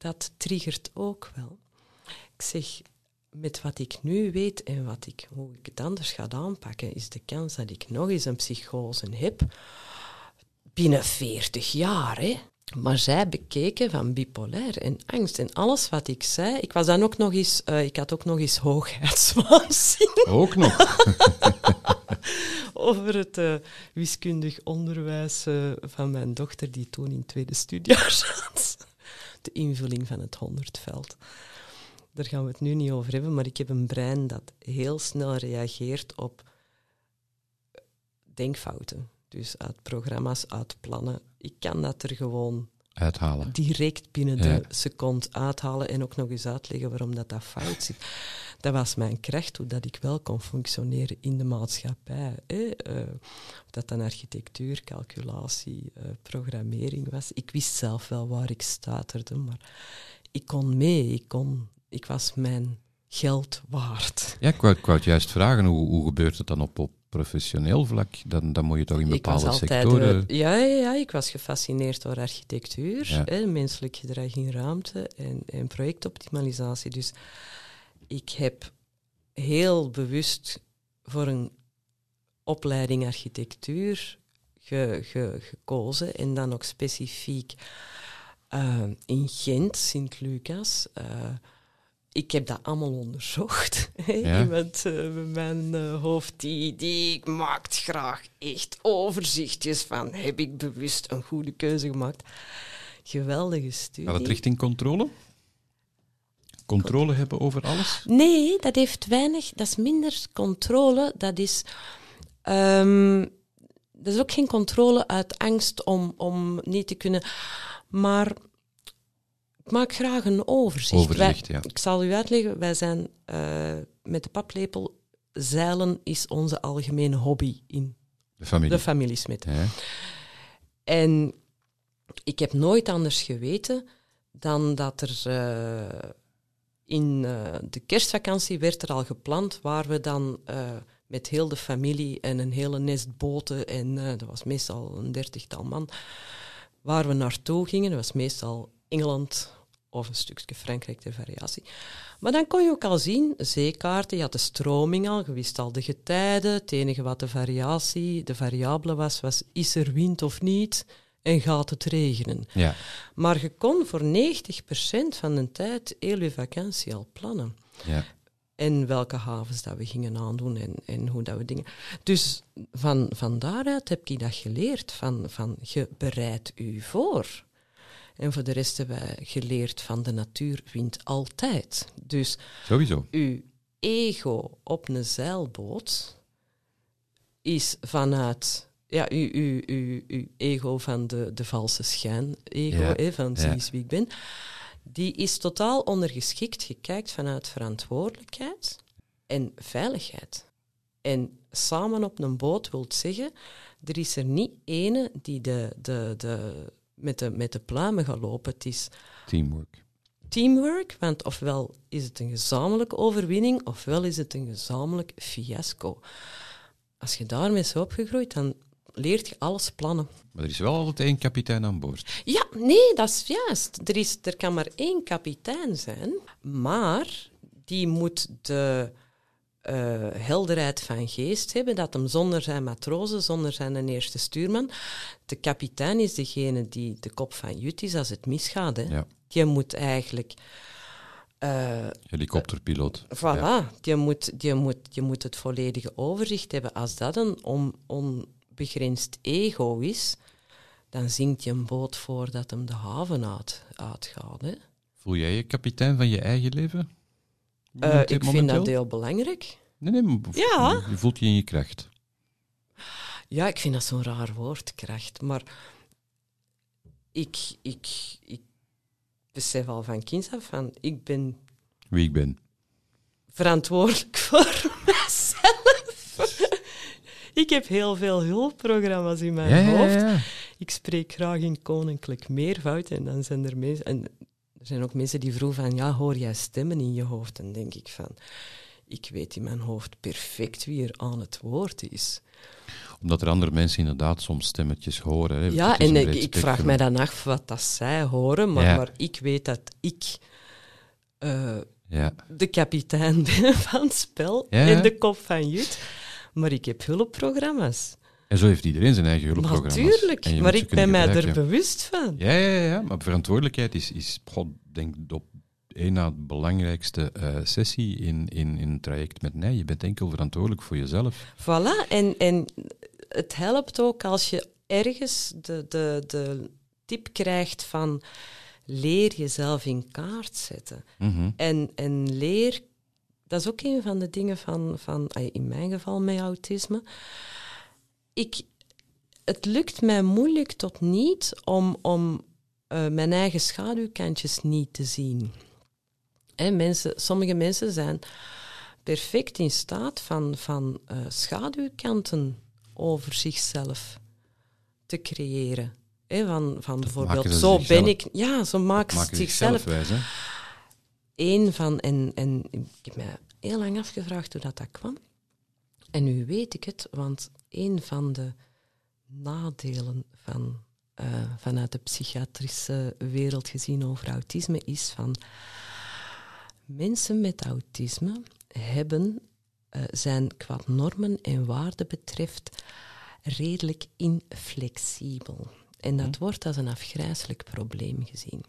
dat triggert ook wel. Ik zeg, met wat ik nu weet en wat ik, hoe ik het anders ga aanpakken, is de kans dat ik nog eens een psychose heb binnen 40 jaar. Hè? Maar zij bekeken van bipolair en angst en alles wat ik zei. Ik was dan ook nog eens, eh, ik had ook nog eens hoogheidswaanzin Ook nog. over het eh, wiskundig onderwijs eh, van mijn dochter, die toen in het tweede studiejaar zat. De invulling van het honderdveld. Daar gaan we het nu niet over hebben, maar ik heb een brein dat heel snel reageert op denkfouten. Dus uit programma's, uit plannen. Ik kan dat er gewoon Uithalen. direct binnen Ja. de seconde uithalen en ook nog eens uitleggen waarom dat, dat fout zit. Dat was mijn kracht, hoe dat ik wel kon functioneren in de maatschappij. Hè? Eh, of dat dan architectuur, calculatie, eh, programmering was. Ik wist zelf wel waar ik stuiterde, maar ik kon mee. Ik, kon, ik was mijn geld waard. Ja, ik wou, ik wou het juist vragen, hoe, hoe gebeurt het dan op, op professioneel vlak? Dan, dan moet je toch in Ik was bepaalde altijd, sectoren... ja, ja, ja, ik was gefascineerd door architectuur, Ja. hè, menselijk gedrag in ruimte en, en projectoptimalisatie. Dus ik heb heel bewust voor een opleiding architectuur ge- ge- gekozen en dan ook specifiek eh, in Gent, Sint-Lucas. eh, ik heb dat allemaal onderzocht. Ja. Iemand eh, met mijn hoofd die, die maakt graag echt overzichtjes van heb ik bewust een goede keuze gemaakt. Geweldige studie. Gaat het richting controle? Controle hebben over alles? Nee, dat heeft weinig. Dat is minder controle. Dat is, ehm, dat is ook geen controle uit angst om, om niet te kunnen. Maar ik maak graag een overzicht. Overzicht, Wij- ja. Ik zal u uitleggen. Wij zijn eh, met de paplepel. Zeilen is onze algemene hobby in De familie. de familie Smit. Ja. En ik heb nooit anders geweten dan dat er eh, in eh, de kerstvakantie werd er al gepland waar we dan eh, met heel de familie en een hele nest boten en eh, dat was meestal een dertigtal man, waar we naartoe gingen. Dat was meestal Engeland of een stukje Frankrijk ter variatie. Maar dan kon je ook al zien, zeekaarten, je had de stroming al, je wist al de getijden. Het enige wat de variatie, de variabele was, was is er wind of niet en gaat het regenen. ja. Maar je kon voor 90% van de tijd heel je vakantie al plannen. ja. En welke havens dat we gingen aandoen en, en hoe dat we dingen... Dus van, van daaruit heb ik dat geleerd, van, van je bereidt u voor. En voor de rest hebben wij geleerd van de natuur wint altijd. Dus Sowieso. uw ego op een zeilboot is vanuit ja, uw, uw, uw, uw ego van de, de valse schijn, ego Ja, hè, van zie ja. eens wie ik ben, die is totaal ondergeschikt. Je kijkt vanuit verantwoordelijkheid en veiligheid. En samen op een boot wil zeggen, er is er niet ene die de, de, de, met, de, met de pluimen gaat lopen. Het is Teamwork. teamwork, want ofwel is het een gezamenlijke overwinning, ofwel is het een gezamenlijk fiasco. Als je daarmee is opgegroeid, dan leert je alles plannen. Maar er is wel altijd één kapitein aan boord. Ja, nee, dat is juist. Er, is, er kan maar één kapitein zijn, maar die moet de eh, helderheid van geest hebben, dat hem zonder zijn matrozen, zonder zijn eerste stuurman, de kapitein is degene die de kop van jut is als het misgaat. Hè. Ja. Die moet eigenlijk... eh, Helikopterpiloot. Voilà, Ja. je, moet, je, moet, je moet het volledige overzicht hebben. Als dat een on, onbegrensd ego is, dan zinkt je een boot voordat hem de haven uit, uitgaat. Hè. Voel jij je kapitein van je eigen leven? Eh, Momenteel- ik vind dat heel belangrijk. Nee, nee, maar Ja. je voelt je in je kracht. Ja, ik vind dat zo'n raar woord, kracht. Maar ik, ik, ik besef al van kinds af van, ik ben Wie ik ben. verantwoordelijk voor mezelf. Ik heb heel veel hulpprogramma's in mijn hoofd. Ik spreek graag in koninklijk meervoud en dan zijn er mensen... En er zijn ook mensen die vroegen van, ja, hoor jij stemmen in je hoofd? En denk ik van, ik weet in mijn hoofd perfect wie er aan het woord is. Omdat er andere mensen inderdaad soms stemmetjes horen. Hè. Ja, en ik, ik vraag mij dan af wat dat zij horen, maar, Ja. maar ik weet dat ik eh, Ja. de kapitein ben van het spel Ja. en de kop van Jut. Maar ik heb hulpprogramma's. En zo heeft iedereen zijn eigen hulpprogramma's. Natuurlijk, maar ik ben mij er bewust van. Ja, ja, ja, ja, maar verantwoordelijkheid is, is god, denk ik, op één na de belangrijkste eh, sessie in, in, in het traject met nee. Je bent enkel verantwoordelijk voor jezelf. Voilà, en, en het helpt ook als je ergens de, de, de tip krijgt van leer jezelf in kaart zetten. Mhm. En, en leer, dat is ook een van de dingen van, van in mijn geval met autisme. Ik, het lukt mij moeilijk tot niet om, om eh, mijn eigen schaduwkantjes niet te zien. Hè, mensen, sommige mensen zijn perfect in staat van, van eh, schaduwkanten over zichzelf te creëren. Hè, van, van bijvoorbeeld, zo ben ik... Ja, zo maken ze Maken zichzelf zichzelf wijs, hè? Een van, en, en ik heb mij heel lang afgevraagd hoe dat, dat kwam. En nu weet ik het, want een van de nadelen van, eh, vanuit de psychiatrische wereld gezien over autisme is van mensen met autisme hebben, eh, zijn qua normen en waarden betreft redelijk inflexibel. En dat wordt als een afgrijzelijk probleem gezien.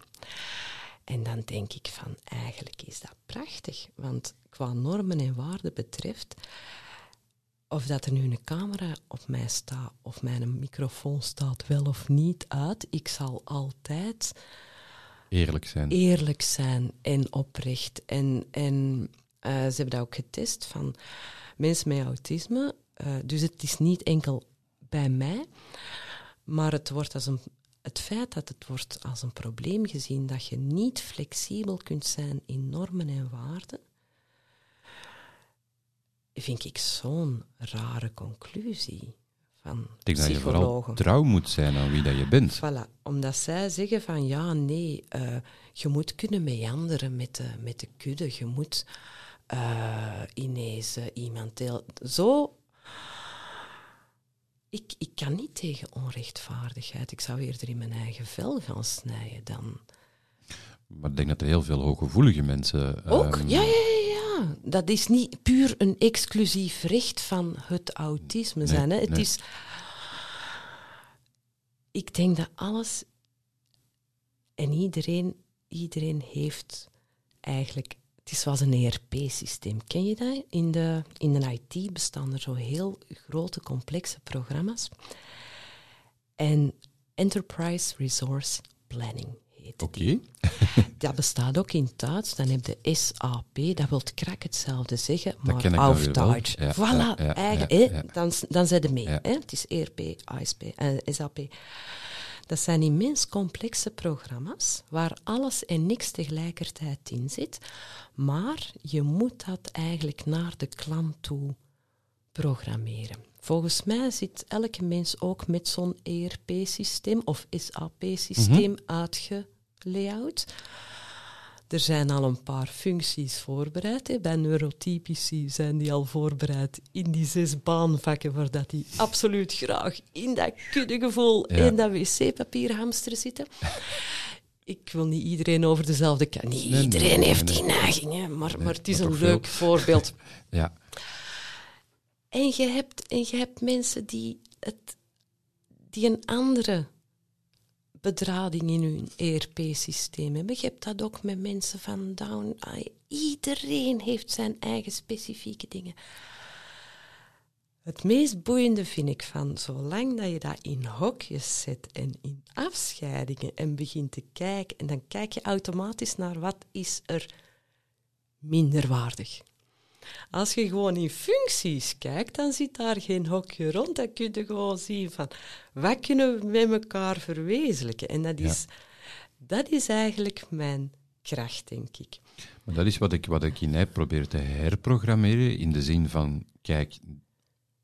En dan denk ik van, eigenlijk is dat prachtig. Want qua normen en waarden betreft, of dat er nu een camera op mij staat, of mijn microfoon staat wel of niet uit, ik zal altijd Eerlijk zijn. eerlijk zijn en oprecht. En, en eh, ze hebben dat ook getest van mensen met autisme. eh, dus het is niet enkel bij mij, maar het, wordt als een, het feit dat het wordt als een probleem gezien dat je niet flexibel kunt zijn in normen en waarden, vind ik zo'n rare conclusie van Ik denk dat je vooral trouw moet zijn aan wie dat je bent. Voilà, omdat zij zeggen van ja, nee, eh, je moet kunnen meanderen met de, met de kudde. Je moet eh, ineens eh, iemand deel. Zo. Ik, ik kan niet tegen onrechtvaardigheid. Ik zou eerder in mijn eigen vel gaan snijden dan. Maar ik denk dat er heel veel hooggevoelige mensen... Ook? ehm, ja, ja, ja, ja. Dat is niet puur een exclusief recht van het autisme zijn. Hè. Het nee. is. Ik denk dat alles en iedereen, iedereen heeft eigenlijk. Het is zoals een ERP-systeem. Ken je dat? In de, in de IT bestaan er zo heel grote, complexe programma's. En Enterprise Resource Planning heet Oké. Dat bestaat ook in Duits. Dan heb je SAP, dat wil krak hetzelfde zeggen, maar auf. Duits. Ja, voilà, ja, eigen-. Dan, dan zijn ze mee. Hè? Het is ERP, ASP, eh, SAP. Dat zijn immens complexe programma's waar alles en niks tegelijkertijd in zit. Maar je moet dat eigenlijk naar de klant toe programmeren. Volgens mij zit elke mens ook met zo'n ERP-systeem of SAP-systeem mm uitgelayout. Er zijn al een paar functies voorbereid. Bij neurotypici zijn die al voorbereid in die zes baanvakken, waar dat die absoluut graag in dat kuddegevoel ja. en dat wc-papier hamster zitten. Ik wil niet iedereen over dezelfde kant. Niet iedereen heeft die neiging, maar, maar het is een leuk voorbeeld. ja. En je hebt, en je hebt mensen die, het, die een andere bedrading in hun ERP-systeem hebben. Je dat ook met mensen van down. Iedereen heeft zijn eigen specifieke dingen. Het meest boeiende vind ik van, zolang dat je dat in hokjes zet en in afscheidingen en begint te kijken, en dan kijk je automatisch naar wat is er minderwaardig. Als je gewoon in functies kijkt, dan zit daar geen hokje rond. Dan kun je gewoon zien van wat kunnen we met elkaar verwezenlijken. En dat is, dat is eigenlijk mijn kracht, denk ik. Maar dat is wat ik, wat ik in hij probeer te herprogrammeren, in de zin van, kijk,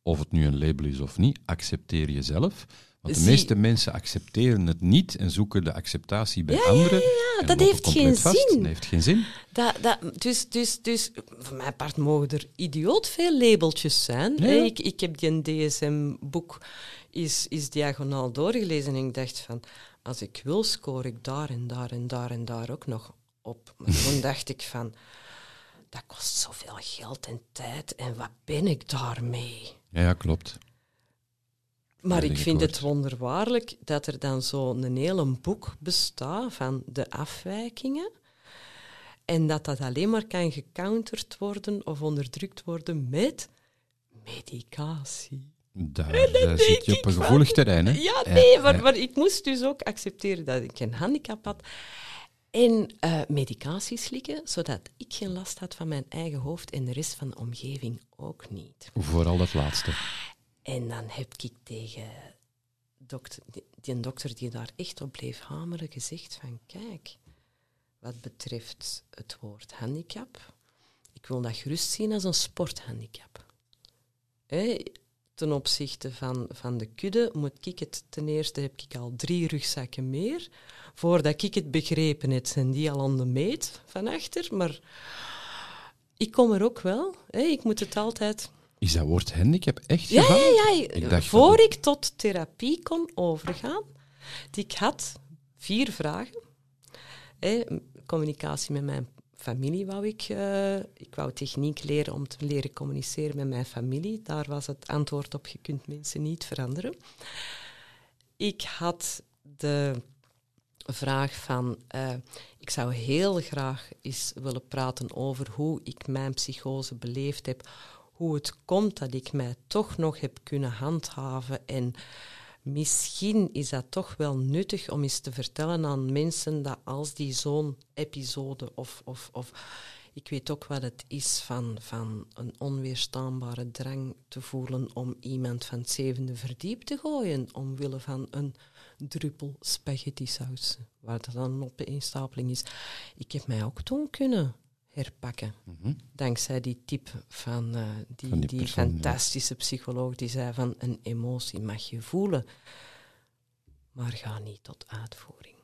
of het nu een label is of niet, accepteer jezelf. Want de meeste mensen accepteren het niet en zoeken de acceptatie bij anderen. Ja, ja, dat heeft geen vast. zin. Dat heeft geen zin. Dat, dat, dus, dus, dus van mijn part mogen er idioot veel labeltjes zijn. Ja. Ik, ik heb die DSM-boek is, is diagonaal doorgelezen en ik dacht van, als ik wil, scoor ik daar en daar en daar en daar ook nog op. Maar toen dacht ik van, dat kost zoveel geld en tijd en wat ben ik daarmee? Ja, ja klopt. Maar ik vind het wonderbaarlijk dat er dan zo'n hele boek bestaat van de afwijkingen. En dat dat alleen maar kan gecounterd worden of onderdrukt worden met medicatie. Daar, daar zit je op een gevoelig terrein, hè? Ja, nee, maar, maar, ik moest dus ook accepteren dat ik een handicap had. En uh, medicatie slikken, zodat ik geen last had van mijn eigen hoofd en de rest van de omgeving ook niet. Vooral dat laatste. En dan heb ik tegen dokter, die, dokter die daar echt op bleef hameren gezegd van kijk, wat betreft het woord handicap, ik wil dat gerust zien als een sporthandicap. Hey, ten opzichte van, van de kudde moet ik het, ten eerste heb ik al drie rugzakken meer. Voordat ik het begrepen heb, zijn die al aan de meet van achter. Maar ik kom er ook wel. Hey, ik moet het altijd is dat woord handicap echt ja, ja, ja, Ik dacht Voor ik tot therapie kon overgaan, die ik had vier vragen. communicatie met mijn familie wou ik. Uh, ik wou techniek leren om te leren communiceren met mijn familie. Daar was het antwoord op, je kunt mensen niet veranderen. Ik had de vraag van, uh, ik zou heel graag eens willen praten over hoe ik mijn psychose beleefd heb, hoe het komt dat ik mij toch nog heb kunnen handhaven. En misschien is dat toch wel nuttig om eens te vertellen aan mensen dat als die zo'n episode of, of, of ik weet ook wat het is van, van een onweerstaanbare drang te voelen om iemand van het zevende verdiep te gooien, omwille van een druppel spaghetti saus, waar dat dan een instapeling is. Ik heb mij ook toen kunnen herpakken. Mhm. Dankzij die tip van, uh, die, die, fantastische psycholoog die zei van een emotie mag je voelen, maar ga niet tot uitvoering.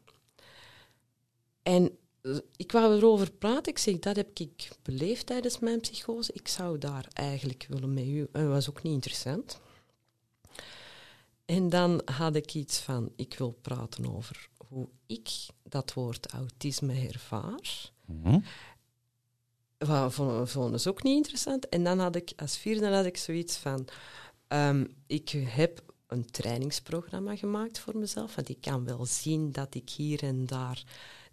En uh, ik wou erover praten. Ik zeg, dat heb ik beleefd tijdens mijn psychose. Ik zou daar eigenlijk willen met u. En dat was ook niet interessant. En dan had ik iets van, ik wil praten over hoe ik dat woord autisme ervaar. Mm vond, vond dus ook niet interessant. En dan had ik als vierde had ik zoiets van... Um, ik heb een trainingsprogramma gemaakt voor mezelf. Want ik kan wel zien dat ik hier en daar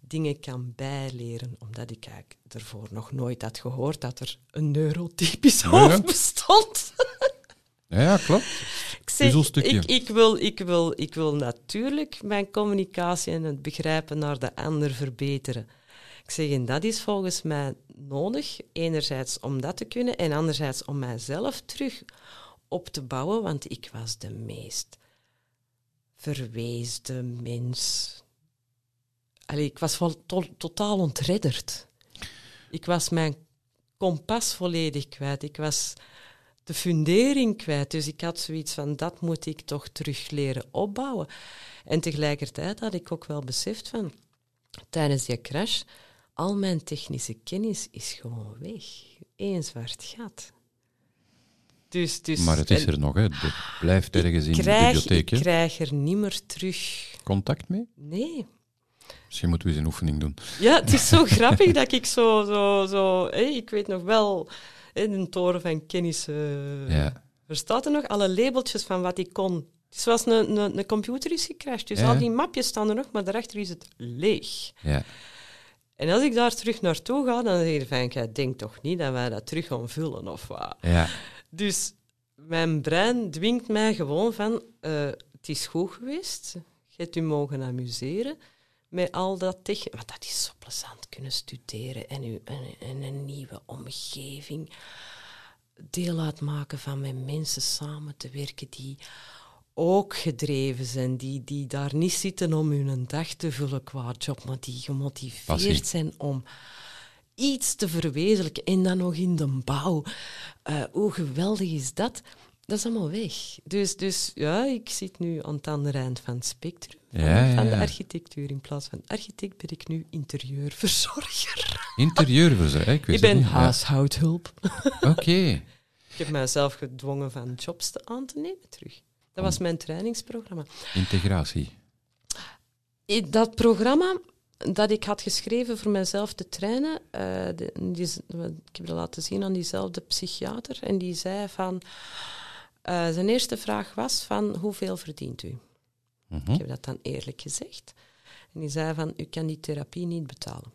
dingen kan bijleren, omdat ik eigenlijk ervoor nog nooit had gehoord dat er een neurotypisch hoofd bestond. Ja, ja klopt. Ik, zeg, ik, ik, wil, ik, wil, ik wil natuurlijk mijn communicatie en het begrijpen naar de ander verbeteren. Zeg, en dat is volgens mij nodig, enerzijds om dat te kunnen en anderzijds om mijzelf terug op te bouwen, want ik was de meest verweesde mens. Allee, ik was to- totaal ontredderd. Ik was mijn kompas volledig kwijt. Ik was de fundering kwijt. Dus ik had zoiets van, dat moet ik toch terug leren opbouwen. En tegelijkertijd had ik ook wel beseft van, tijdens die crash, al mijn technische kennis is gewoon weg. Eén zwart gat. Dus, dus, Maar het is er nog, hè. Het blijft ergens in de bibliotheek. Ik krijg er niet meer terug. Contact mee? Nee. Misschien moeten we eens een oefening doen. Ja, het is zo grappig dat ik zo... zo, zo hé, ik weet nog wel, in een toren van kennis... eh, Ja. Er nog? Alle labeltjes van wat ik kon. Het is zoals een, een, een computer is gecrashed. Dus Ja. al die mapjes staan er nog, maar daarachter is het leeg. Ja. En als ik daar terug naartoe ga, dan zeg je van, jij denkt toch niet dat wij dat terug gaan vullen of wat? Ja. Dus mijn brein dwingt mij gewoon van, eh, het is goed geweest, je hebt u mogen amuseren met al dat technisch. Want dat is zo plezant kunnen studeren en, u, en, en een nieuwe omgeving deel uitmaken van met mensen samen te werken die ook gedreven zijn, die, die daar niet zitten om hun dag te vullen qua job, maar die gemotiveerd Passie. zijn om iets te verwezenlijken en dan nog in de bouw. Eh, hoe geweldig is dat? Dat is allemaal weg. Dus, dus ja, ik zit nu aan het andere eind van het spectrum van, Ja, ja, van de architectuur. In plaats van architect ben ik nu interieurverzorger. Interieurverzorger? Ik, Ik wist ben niet. Huishoudhulp. Oké. Ik heb mijzelf gedwongen van jobs te aan te nemen terug. Dat was mijn trainingsprogramma. Integratie. Dat programma dat ik had geschreven voor mezelf te trainen, eh, de- die, ik heb dat laten zien aan diezelfde psychiater, en die zei van... eh, zijn eerste vraag was van, hoeveel verdient u? Mhm. Ik heb dat dan eerlijk gezegd. En die zei van, u kan die therapie niet betalen.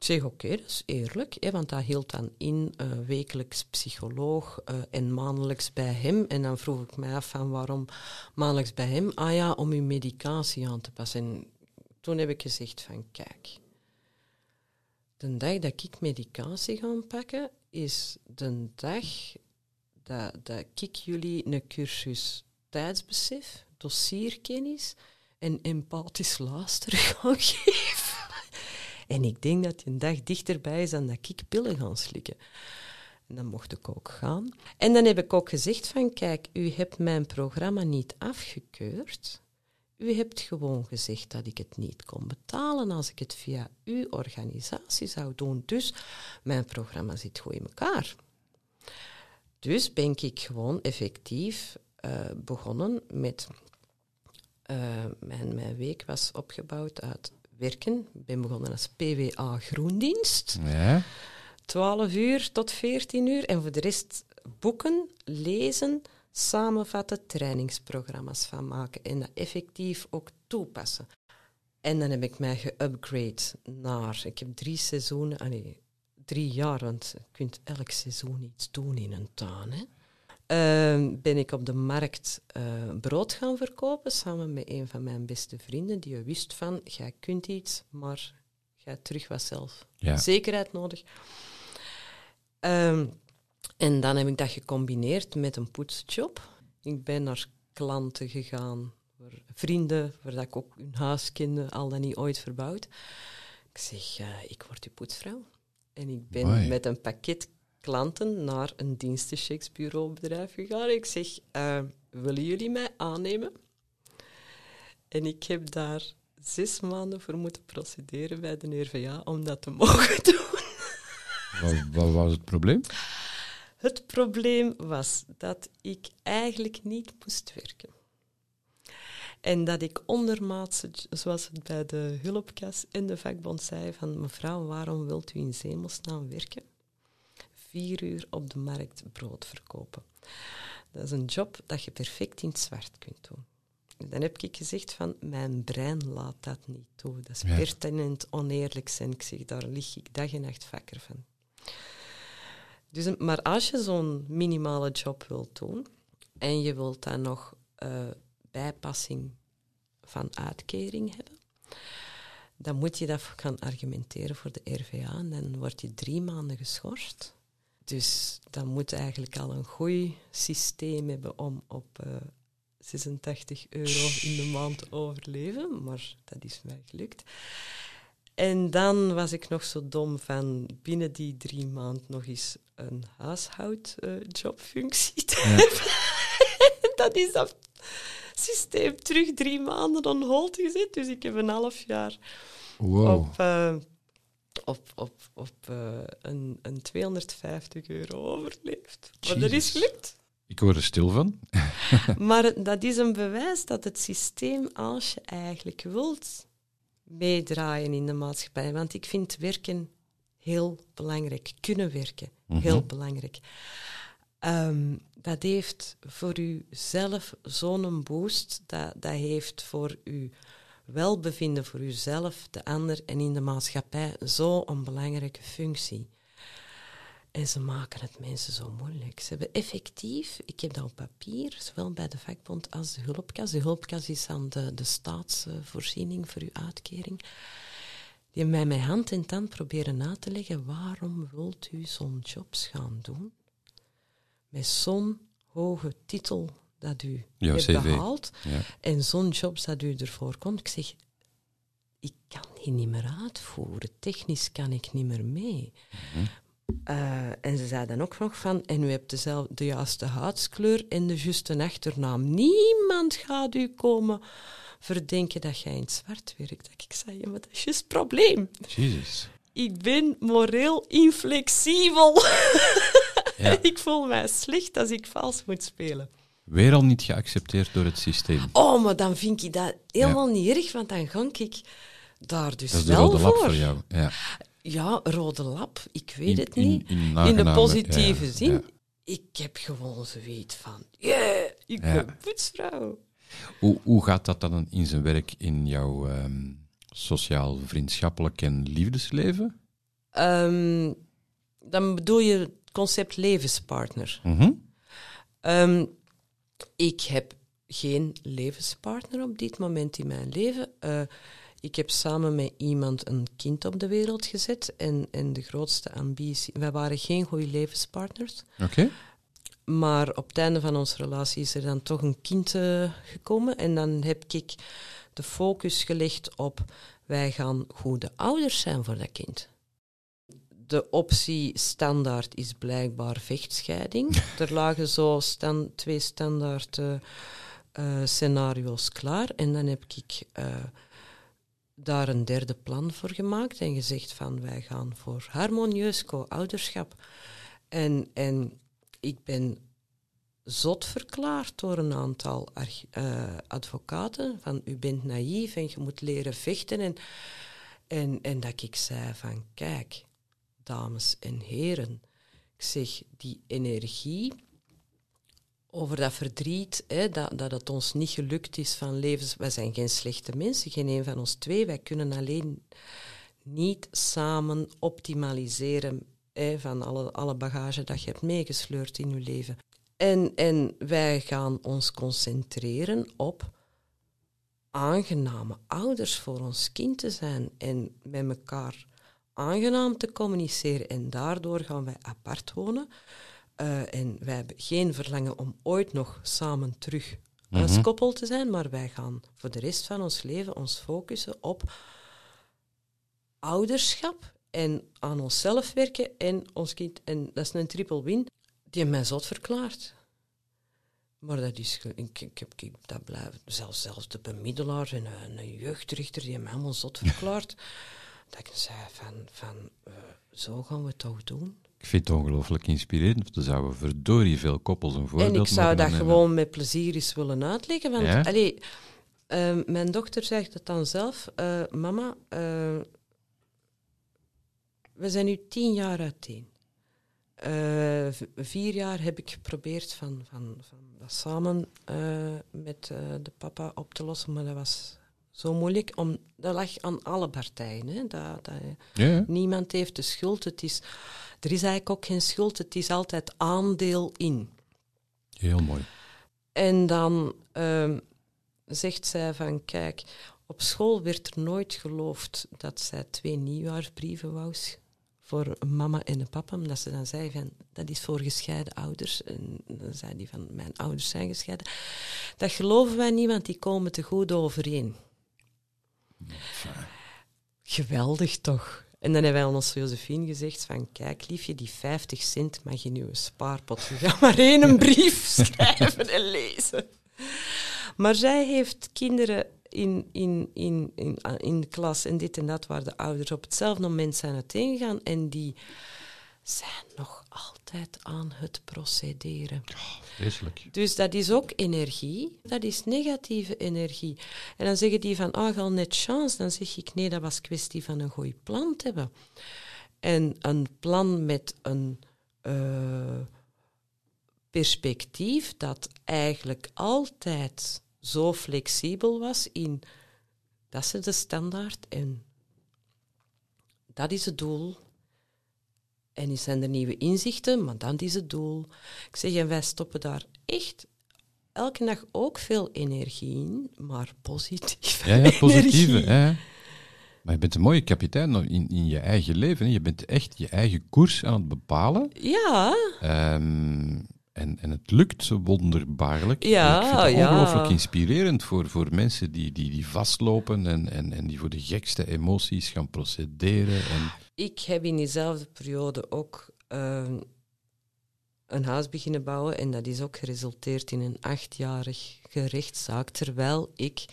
Ik zeg, oké, dat is eerlijk, hè, want dat hield dan in eh, wekelijks psycholoog eh, en maandelijks bij hem. En dan vroeg ik mij af van, waarom maandelijks bij hem? Ah ja, om uw medicatie aan te passen. En toen heb ik gezegd van, kijk, de dag dat ik medicatie ga pakken, is de dag dat, dat ik jullie een cursus tijdsbesef, dossierkennis en empathisch luisteren ga geven. En ik denk dat die een dag dichterbij is dan dat ik pillen ga slikken. En dan mocht ik ook gaan. En dan heb ik ook gezegd van, kijk, u hebt mijn programma niet afgekeurd. U hebt gewoon gezegd dat ik het niet kon betalen als ik het via uw organisatie zou doen. Dus mijn programma zit goed in elkaar. Dus ben ik gewoon effectief eh, begonnen met... eh, mijn, mijn week was opgebouwd uit werken. Ik ben begonnen als PWA Groendienst. Ja. 12 uur tot 14 uur. En voor de rest boeken, lezen, samenvatten, trainingsprogramma's van maken. En dat effectief ook toepassen. En dan heb ik mij geupgrade naar... Ik heb drie seizoenen... ah nee, drie jaar, want je kunt elk seizoen iets doen in een tuin. Hè. Ehm, ben ik op de markt eh, brood gaan verkopen, samen met een van mijn beste vrienden, die wist van, jij kunt iets, maar jij terug wat zelf Ja. zekerheid nodig. Ehm, en dan heb ik dat gecombineerd met een poetsjob. Ik ben naar klanten gegaan, voor vrienden, waar dat ik ook hun huis kende, al dan niet ooit verbouwd. Ik zeg, ik word uw poetsvrouw. En ik ben Mooi. met een pakket klanten naar een dienstenchecksbureaubedrijf gegaan. Ik zeg, eh, willen jullie mij aannemen? En ik heb daar zes maanden voor moeten procederen bij de RVA om dat te mogen doen. Wat, wat was het probleem? Het probleem was dat ik eigenlijk niet moest werken. En dat ik ondermaatse, zoals het bij de hulpkas en de vakbond zei, van mevrouw, waarom wilt u in Zemelsnaam werken? Vier uur op de markt brood verkopen. Dat is een job dat je perfect in het zwart kunt doen. Dan heb ik gezegd van, mijn brein laat dat niet toe. Dat is Ja. pertinent oneerlijk zijn. Ik zeg, daar lig ik dag en nacht vakker van. Dus, maar als je zo'n minimale job wilt doen en je wilt dan nog eh, bijpassing van uitkering hebben, dan moet je dat gaan argumenteren voor de RVA en dan word je drie maanden geschorst. Dus dan moet je eigenlijk al een goed systeem hebben om op eh, 86 euro in de maand overleven, maar dat is mij gelukt. En dan was ik nog zo dom van binnen die drie maanden nog eens een huishoudjobfunctie te hebben. dat is dat systeem terug drie maanden on hold gezet. Dus ik heb een half jaar Wow. op, eh, op, op, op eh, een, een 250 euro overleefd. Maar dat is gelukt. Ik word er stil van. Maar dat is een bewijs dat het systeem, als je eigenlijk wilt, meedraaien in de maatschappij. Want ik vind werken heel belangrijk. Kunnen werken, heel belangrijk. Ehm, dat heeft voor u zelf zo'n boost. Dat, dat heeft voor u welbevinden, voor uzelf, de ander en in de maatschappij zo'n belangrijke functie. En ze maken het mensen zo moeilijk. Ze hebben effectief, ik heb dat op papier, zowel bij de vakbond als de hulpkas. De hulpkas is aan de, de staatsvoorziening voor uw uitkering. Die mij met hand en tand proberen na te leggen waarom wilt u zo'n jobs gaan doen met zo'n hoge titel dat u Jouw hebt CV. behaald Ja. en zo'n jobs dat u ervoor komt. Ik zeg, ik kan die niet meer uitvoeren. Technisch kan ik niet meer mee. Eh, en ze zei dan ook nog van, en u hebt dezelfde, de juiste huidskleur en de juiste achternaam. Niemand gaat u komen verdenken dat jij in het zwart werkt. Dat ik zei, ja, maar dat is juist het probleem. Jezus. Ik ben moreel inflexibel. Ja. ik voel mij slecht als ik vals moet spelen. Weer al niet geaccepteerd door het systeem. Oh, maar dan vind ik dat helemaal niet erg, want dan ga ik daar dus Dat is de wel rode lap voor. voor jou. Ja. Ja, rode lap, ik weet In- het niet. in In, de positieve ja, zin. Ik heb gewoon zoiets van, yeah, ik ben poetsvrouw. Hoe, hoe gaat dat dan in zijn werk in jouw ehm, sociaal, vriendschappelijk en liefdesleven? Ehm, dan bedoel je het concept levenspartner. Ehm, ik heb geen levenspartner op dit moment in mijn leven. Eh, ik heb samen met iemand een kind op de wereld gezet. En, en de grootste ambitie... Wij waren geen goede levenspartners. Oké. Maar op het einde van onze relatie is er dan toch een kind eh, gekomen. En dan heb ik de focus gelegd op... Wij gaan goede ouders zijn voor dat kind. De optie standaard is blijkbaar vechtscheiding. er lagen zo twee standaard eh, eh, scenario's klaar. En dan heb ik eh, daar een derde plan voor gemaakt en gezegd van wij gaan voor harmonieus co-ouderschap. En, en ik ben zot verklaard door een aantal advocaten van u bent naïef en je moet leren vechten. En, en, en dat ik zei van kijk, dames en heren, ik zeg die energie over dat verdriet, hè, dat, dat het ons niet gelukt is van levens... Wij zijn geen slechte mensen, geen een van ons twee. Wij kunnen alleen niet samen optimaliseren hè, van alle, alle bagage dat je hebt meegesleurd in je leven. En, en wij gaan ons concentreren op aangename ouders voor ons kind te zijn en met elkaar aangenaam te communiceren. En daardoor gaan wij apart wonen. Eh, en wij hebben geen verlangen om ooit nog samen terug als koppel te zijn, maar wij gaan voor de rest van ons leven ons focussen op ouderschap en aan onszelf werken en ons kind. En dat is een triple win. Die mij zot verklaard. Maar dat is... Ik, ik ik, dat blijft... Zelfs, zelfs de bemiddelaar en een, een jeugdrichter die mij helemaal zot verklaard. dat ik zei van... van eh, zo gaan we het toch doen? Ik vind het ongelooflijk inspirerend. Er zouden verdorie veel koppels een voorbeeld En ik zou dat nemen. gewoon met plezier eens willen uitleggen. Want Ja? allee, eh, mijn dochter zegt het dan zelf. eh, mama, eh, we zijn nu tien jaar uiteen. V- vier jaar heb ik geprobeerd van, van, van dat samen met de papa op te lossen, maar dat was zo moeilijk. Om, dat lag aan alle partijen. Hè. Dat, dat. Niemand heeft de schuld. Het is, er is eigenlijk ook geen schuld. Het is altijd aandeel in. heel mooi. En dan ehm, zegt zij van, kijk, op school werd er nooit geloofd dat zij twee nieuwjaarsbrieven wou voor een mama en een papa, omdat ze dan zei van, dat is voor gescheiden ouders. En dan zei die van, mijn ouders zijn gescheiden. Dat geloven wij niet, want die komen te goed overeen. Geweldig toch? En dan hebben wij aan onze Josephine gezegd van, kijk liefje, die 50 cent mag je nu een spaarpot. Je gaat maar één een brief schrijven en lezen. Maar zij heeft kinderen in, in, in, in, in de klas en dit en dat, waar de ouders op hetzelfde moment zijn uiteengegaan en die zijn nog altijd aan het procederen. Vreselijk. Dus dat is ook energie, dat is negatieve energie. En dan zeggen die van, ah, al net chance. Dan zeg ik, nee, dat was kwestie van een goed plan te hebben. En een plan met een eh, perspectief dat eigenlijk altijd zo flexibel was in, dat is de standaard en dat is het doel. En zijn er nieuwe inzichten, maar dan is het doel. Ik zeg, en wij stoppen daar echt elke dag ook veel energie in, maar positief. Ja, ja positieve. Ja. Maar je bent een mooie kapitein in, in je eigen leven. Hè. Je bent echt je eigen koers aan het bepalen. Ja. Um, en, en het lukt wonderbaarlijk. Ja, ik vind het ja. ongelooflijk inspirerend voor, voor mensen die, die, die vastlopen en, en, en die voor de gekste emoties gaan procederen. En... Ik heb in diezelfde periode ook uh, een huis beginnen bouwen en dat is ook geresulteerd in een achtjarige rechtszaak, terwijl ik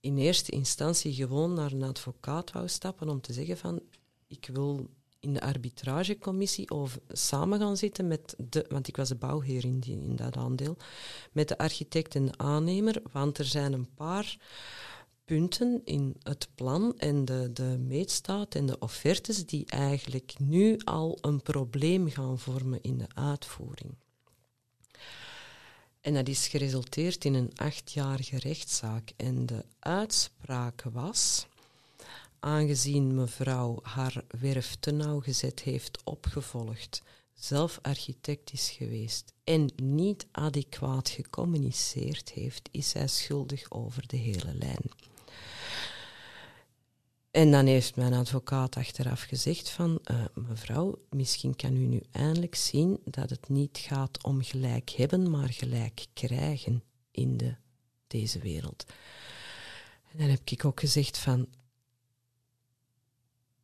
in eerste instantie gewoon naar een advocaat wou stappen om te zeggen van ik wil in de arbitragecommissie over samen gaan zitten met de, want ik was de bouwheer in, die, in dat aandeel, met de architect en de aannemer, want er zijn een paar punten in het plan en de, de meetstaat en de offertes die eigenlijk nu al een probleem gaan vormen in de uitvoering. En dat is geresulteerd in een achtjarige rechtszaak. En de uitspraak was aangezien mevrouw haar werf te nauwgezet heeft opgevolgd, zelf architect is geweest en niet adequaat gecommuniceerd heeft, is zij schuldig over de hele lijn. En dan heeft mijn advocaat achteraf gezegd van, uh, mevrouw, misschien kan u nu eindelijk zien dat het niet gaat om gelijk hebben, maar gelijk krijgen in de, deze wereld. En dan heb ik ook gezegd van,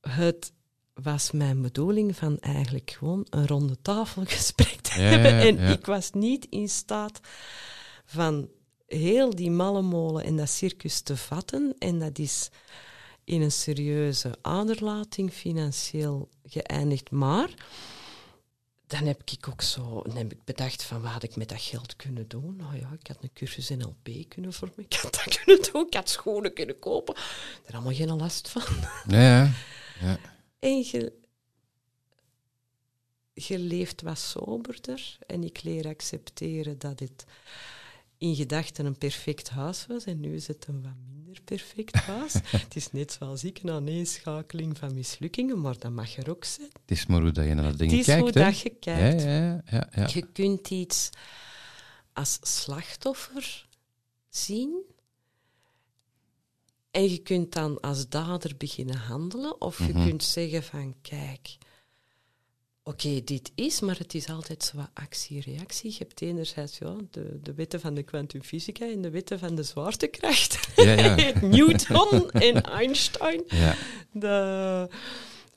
het was mijn bedoeling van eigenlijk gewoon een ronde tafelgesprek te Ja, hebben. En ja. ik was niet in staat van heel die malle molen en dat circus te vatten. En dat is in een serieuze aderlating financieel geëindigd. Maar dan heb ik ook zo dan heb ik bedacht van wat had ik met dat geld kunnen doen. Nou ja, ik had een cursus NLP kunnen vormen. Ik had dat kunnen doen. Ik had schoenen kunnen kopen. Daar allemaal geen last van. Ja, ja. Ja. En je, je leeft wat soberder. En ik leer accepteren dat het in gedachten een perfect huis was. En nu is het een wat minder perfect huis. het is net zoals ik, een aaneenschakeling van mislukkingen. Maar dat mag er ook zijn. Het is maar hoe dat je naar dat ding Het is kijkt. hoe dat je kijkt. Ja, ja, ja, ja. Je kunt iets als slachtoffer zien. En je kunt dan als dader beginnen handelen. Of je Mhm. kunt zeggen van, kijk, oké, dit is, maar het is altijd zo wat actie-reactie. Je hebt enerzijds ja, de, de wetten van de kwantumfysica en de wetten van de zwaartekracht. Ja, ja. Newton en Einstein. Ja. De,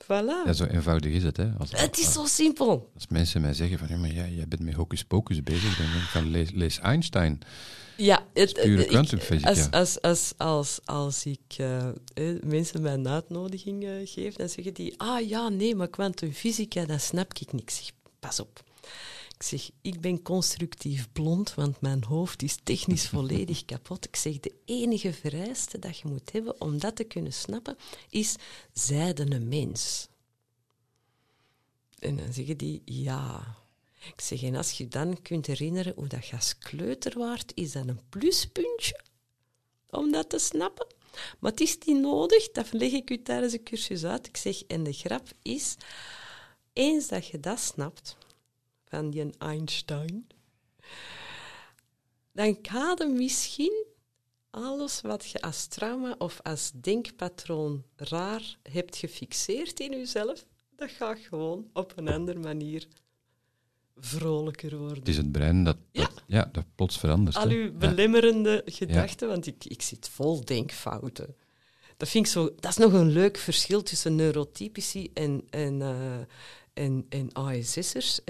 voilà. ja, zo eenvoudig is het. Hè. Als, het is zo simpel. als mensen mij zeggen van, ja, maar jij, jij bent met hocus pocus bezig, dan denk ik van, lees, lees Einstein. Ja, het, pure ik- kwantumfysica. Als, als, als, als, als ik eh, eh, mensen mijn uitnodiging eh, geef, dan zeggen die, ah ja, nee, maar kwantumfysica, dat snap ik zeg, pas op. Ik zeg, ik ben constructief blond, want mijn hoofd is technisch volledig kapot. Ik zeg, de enige vereiste dat je moet hebben om dat te kunnen snappen, is zijde een mens. En dan zeggen die, ja. Ik zeg, en als je dan kunt herinneren hoe dat als kleuter waart, is dat een pluspuntje om dat te snappen. Maar het is niet nodig, dat leg ik u tijdens de cursus uit. Ik zeg, en de grap is, eens dat je dat snapt, van die Einstein, dan je misschien alles wat je als trauma of als denkpatroon raar hebt gefixeerd in jezelf, dat gaat gewoon op een andere manier vrolijker worden. Het is het brein dat, Ja. dat, ja, dat plots verandert. Al uw Ja. belemmerende gedachten, want ik, ik zit vol denkfouten. Dat vind ik zo... Dat is nog een leuk verschil tussen neurotypici en, en, eh, en, en ASS'ers.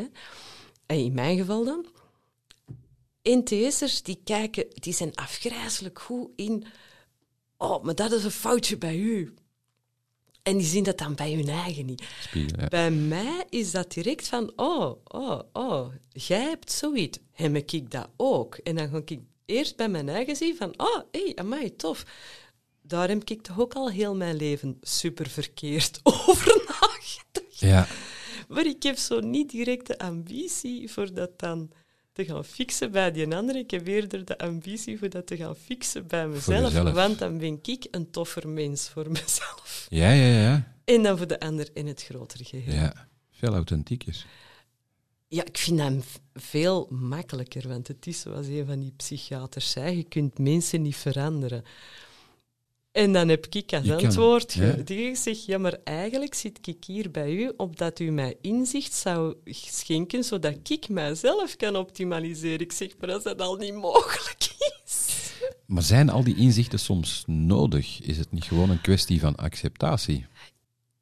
En in mijn geval dan. NTS'ers, die kijken... Die zijn afgrijzelijk goed in... Oh, maar dat is een foutje bij u. En die zien dat dan bij hun eigen niet. Spiegel, ja. Bij mij is dat direct van, oh, oh, oh, jij hebt zoiets. Heb ik dat ook? En dan ga ik eerst bij mijn eigen zien van, oh, hé, hey, amai, tof. Daar heb ik toch ook al heel mijn leven super verkeerd over nagedacht. Ja, Maar ik heb zo niet direct de ambitie voor dat dan te gaan fixen bij die andere. Ik heb eerder de ambitie voor dat te gaan fixen bij mezelf. Want dan ben ik een toffer mens voor mezelf. ja, ja, ja. En dan voor de ander in het grotere geheel. ja. Veel authentieker. Ja, ik vind dat veel makkelijker, want het is zoals een van die psychiaters zei, je kunt mensen niet veranderen. En dan heb ik als Je antwoord gezegd, ja, maar eigenlijk zit ik hier bij u opdat u mij inzicht zou schenken, zodat ik mijzelf kan optimaliseren. Ik zeg, maar als dat al niet mogelijk is. Maar zijn al die inzichten soms nodig? Is het niet gewoon een kwestie van acceptatie?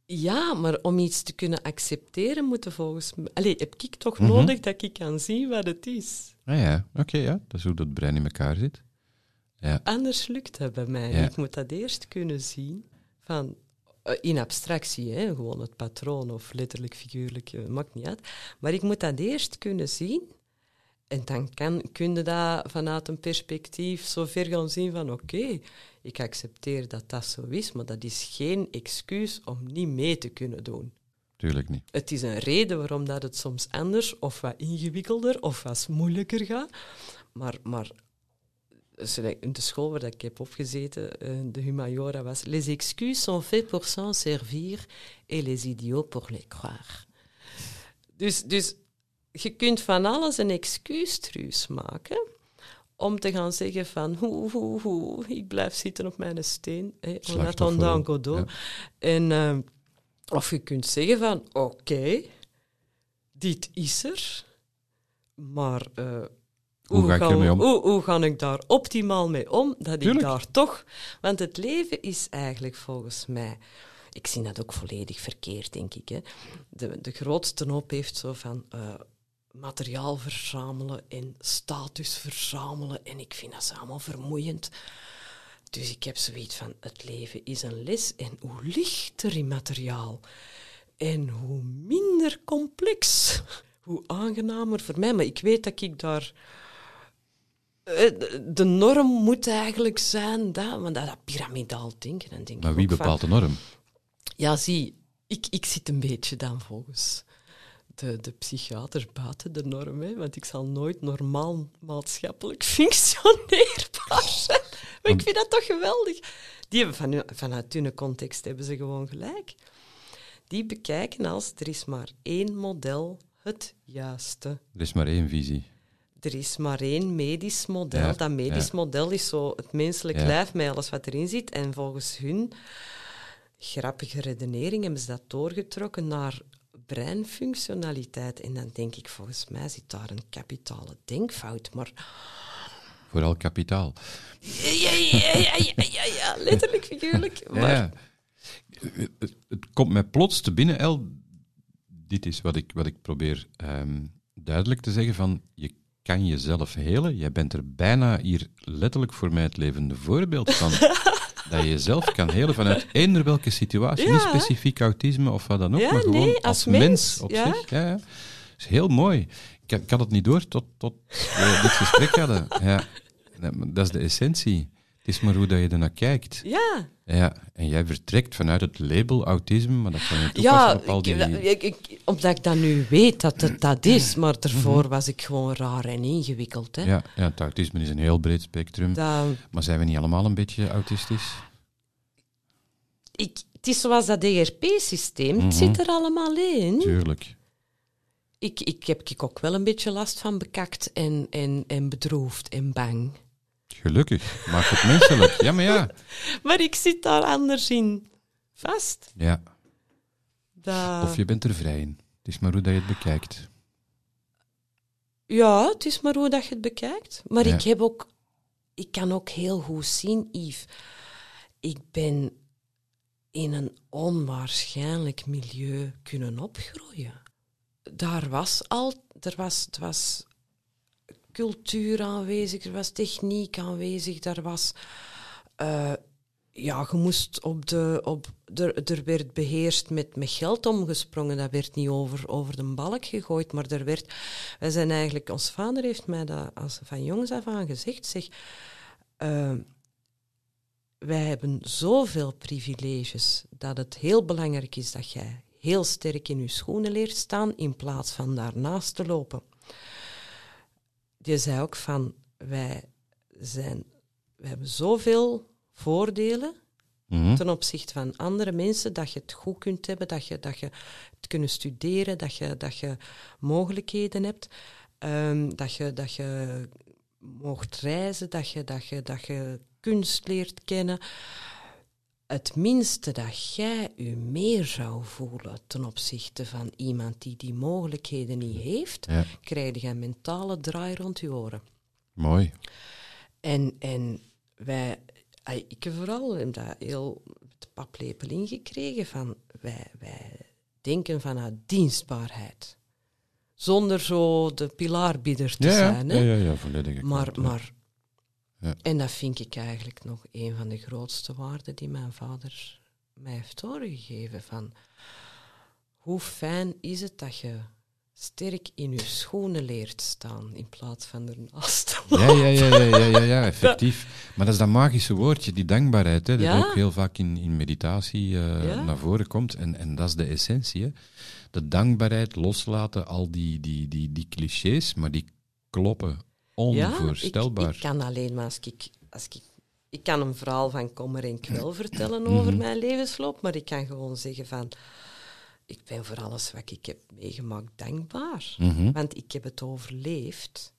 Ja, maar om iets te kunnen accepteren, moeten volgens mij... Allee, heb ik toch Mhm. nodig dat ik kan zien wat het is. Ah ja, oké, ja. Dat is hoe dat brein in elkaar zit. Ja, Anders lukt dat bij mij. Ja. Ik moet dat eerst kunnen zien van, eh, in abstractie, hè, gewoon het patroon of letterlijk, figuurlijk, eh, maakt niet uit. Maar ik moet dat eerst kunnen zien. En dan kan, kun je dat vanuit een perspectief zo ver gaan zien van oké, ik accepteer dat dat zo is, maar dat is geen excuus om niet mee te kunnen doen. tuurlijk niet. Het is een reden waarom dat het soms anders of wat ingewikkelder of wat moeilijker gaat. Maar, maar in de school waar ik heb opgezeten, eh, de humaniora, was Les excuses sont faits pour s'en servir et les idiots pour les croire. Dus, dus je kunt van alles een excuustruus maken om te gaan zeggen van hoe, hoe, hoe, ik blijf zitten op mijn steen. Slachtoffer, attendant Godot. ja. En, eh, of je kunt zeggen van oké, dit is er, maar eh, Hoe ga ik gaan- ermee om? Hoe, hoe ga ik daar optimaal mee om? Dat ik daar toch... Want het leven is eigenlijk volgens mij... Ik zie dat ook volledig verkeerd, denk ik. Hè. De, de grootste hoop heeft zo van eh, materiaal verzamelen en status verzamelen. En ik vind dat allemaal vermoeiend. Dus ik heb zoiets van, het leven is een les en hoe lichter in materiaal en hoe minder complex, hoe aangenamer voor mij. Maar ik weet dat ik daar... eh, de- norm moet eigenlijk zijn, dat, want dat, dat piramidaal denken. Dan denk Maar wie van, bepaalt de norm? ja, zie, ik, ik zit een beetje dan volgens de, de psychiater buiten de norm, hè, want ik zal nooit normaal maatschappelijk functioneerbaar zijn. Maar ik vind dat toch geweldig. Die hebben van, vanuit hun context hebben ze gewoon gelijk. Die bekijken als er is maar één model het juiste. Er is maar één visie. Er is maar één medisch model. Ja, dat medisch ja. model is zo het menselijk Ja. lijf met alles wat erin zit. En volgens hun grappige redenering hebben ze dat doorgetrokken naar breinfunctionaliteit. En dan denk ik, volgens mij zit daar een kapitale denkfout. Maar Vooral kapitaal. ja, ja, ja, ja, ja, ja, ja, letterlijk, figuurlijk. Maar Ja. Het, komt mij plots te binnen, El. Dit is wat ik, wat ik probeer ehm, duidelijk te zeggen: van je kan jezelf helen. Jij bent er bijna hier letterlijk voor mij het levende voorbeeld van. dat je jezelf kan helen vanuit eender welke situatie. Ja. Niet specifiek autisme of wat dan ook, Ja, maar gewoon nee, als, als mens, mens, op ja. zich. Ja, is heel mooi. Ik, ik had het niet door tot, tot we dit gesprek hadden. Ja. Dat is de essentie. Het is maar hoe dat je ernaar kijkt. ja, Ja, en jij vertrekt vanuit het label autisme, maar dat kan je toepassen ja op al die... ik, ik, ik- omdat ik dat nu weet dat het dat is. Maar daarvoor was ik gewoon raar en ingewikkeld. Hè. ja, ja, het autisme is een heel breed spectrum. Dat, Maar zijn we niet allemaal een beetje autistisch? ik, het is zoals dat ERP-systeem. Het Mhm. zit er allemaal in. Tuurlijk. Ik, ik heb ik ook wel een beetje last van bekakt en, en, en bedroefd en bang. Gelukkig. Maakt het menselijk. Ja, maar ja. Maar ik zit daar anders in vast. Ja, Dat, Of je bent er vrij in. Het is maar hoe dat je het bekijkt. Ja, het is maar hoe dat je het bekijkt. Maar Ja. ik heb ook... Ik kan ook heel goed zien, Yves. Ik ben in een onwaarschijnlijk milieu kunnen opgroeien. Daar was al... Er was, er was cultuur aanwezig, er was techniek aanwezig, er was... eh, ja, je moest op de... Op, er, er werd beheerst met, met geld omgesprongen. Dat werd niet over, over de balk gegooid, maar er werd... Wij zijn eigenlijk... Ons vader heeft mij dat als, van jongs af aan gezegd, zeg... eh, wij hebben zoveel privileges dat het heel belangrijk is dat jij heel sterk in je schoenen leert staan in plaats van daarnaast te lopen. Die zei ook van, wij, zijn, wij hebben zoveel voordelen Mhm. ten opzichte van andere mensen, dat je het goed kunt hebben, dat je, dat je het kunnen studeren, dat je, dat je mogelijkheden hebt, ehm, dat, je, dat je mocht reizen, dat je, dat, je, dat je kunst leert kennen. Het minste dat jij je meer zou voelen ten opzichte van iemand die die mogelijkheden niet heeft, Ja, krijg je een mentale draai rond je oren. mooi. En, en wij, ik heb vooral heb dat heel de paplepel ingekregen van wij, wij denken vanuit dienstbaarheid. Zonder zo de pilaarbidder te Ja, zijn. ja, Hè? ja, ja, volledig. maar, maar Ja. en dat vind ik eigenlijk nog een van de grootste waarden die mijn vader mij heeft doorgegeven. Van hoe fijn is het dat je sterk in je schoenen leert staan in plaats van ernaast te Ja, ja, ja, ja, ja, ja, ja, effectief. Maar dat is dat magische woordje, die dankbaarheid, hè, dat Ja. ook heel vaak in, in meditatie eh, Ja. naar voren komt. En, en dat is de essentie. Hè. De dankbaarheid, loslaten, al die, die, die, die clichés, maar die kloppen onvoorstelbaar. Ik, ik kan alleen maar als ik, als ik... Ik kan een verhaal van kommer en kwel vertellen over Mhm. mijn levensloop, maar ik kan gewoon zeggen van... Ik ben voor alles wat ik heb meegemaakt dankbaar. Mhm. Want ik heb het overleefd.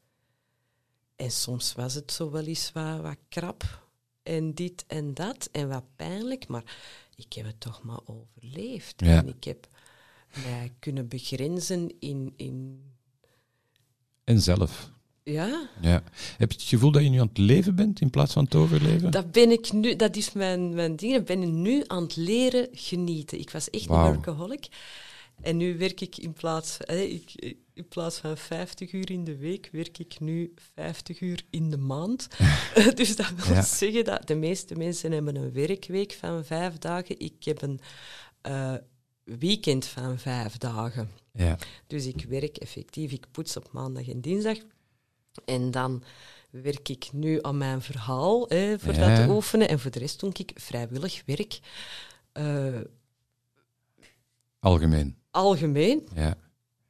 En soms was het zo wel eens wat, wat krap en dit en dat en wat pijnlijk, maar ik heb het toch maar overleefd. Ja. En ik heb mij kunnen begrenzen in... in En zelf. Ja, Ja. Heb je het gevoel dat je nu aan het leven bent in plaats van het overleven? Dat ben ik nu, dat is mijn, mijn ding. Ik ben nu aan het leren genieten. Ik was echt een workaholic. En nu werk ik in plaats, hè, ik, in plaats van 50 uur in de week, werk ik nu 50 uur in de maand. dus dat wil Ja. zeggen dat de meeste mensen hebben een werkweek van vijf dagen. Ik heb een eh, weekend van vijf dagen. Ja. Dus ik werk effectief, ik poets op maandag en dinsdag. En dan werk ik nu aan mijn verhaal hè, voor Ja. dat te oefenen. En voor de rest doe ik vrijwillig werk. eh, Algemeen. algemeen. Ja.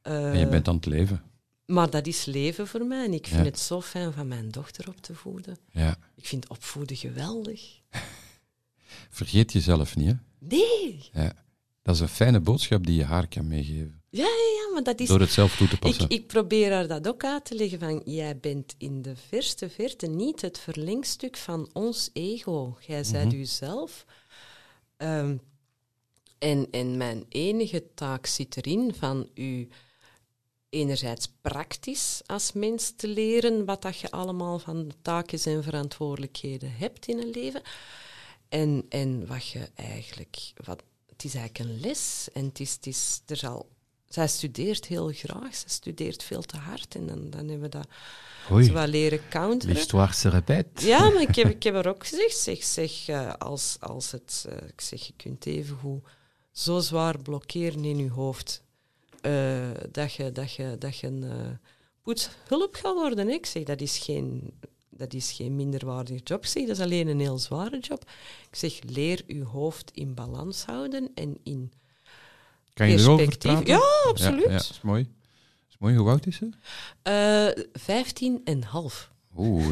eh, En je bent aan het leven. Maar dat is leven voor mij. En ik vind Ja. het zo fijn van mijn dochter op te voeden. Ja. Ik vind opvoeden geweldig. Vergeet jezelf niet, hè. Nee! Ja. Dat is een fijne boodschap die je haar kan meegeven. Ja, ja, ja, maar dat is... Door het zelf toe te passen. Ik, ik probeer haar dat ook uit te leggen van, jij bent in de verste verte niet het verlengstuk van ons ego. Jij zijt Mhm. uzelf. Ehm, en, en mijn enige taak zit erin van u enerzijds praktisch als mens te leren wat dat je allemaal van taken en verantwoordelijkheden hebt in een leven. En, en wat je eigenlijk... Wat, het is eigenlijk een les. En het is, het is, er zal, zij studeert heel graag. Ze studeert veel te hard. En dan, dan hebben we dat Oei, leren counteren. l'histoire se répète. Ja, maar ik heb, ik heb er ook gezegd, zeg, zeg eh, als, als het, eh, ik zeg, je kunt even goed zo zwaar blokkeren in je hoofd, eh, dat je, dat je, dat je een eh, poetshulp gaat worden. hè. Ik zeg, dat is geen, dat is geen minderwaardige job. Ik zeg, dat is alleen een heel zware job. Ik zeg, leer je hoofd in balans houden en in Kan je erover praten? Ja, absoluut. Ja, ja, is mooi. Is mooi. Hoe oud is ze? Eh, Vijftien en half. Oeh,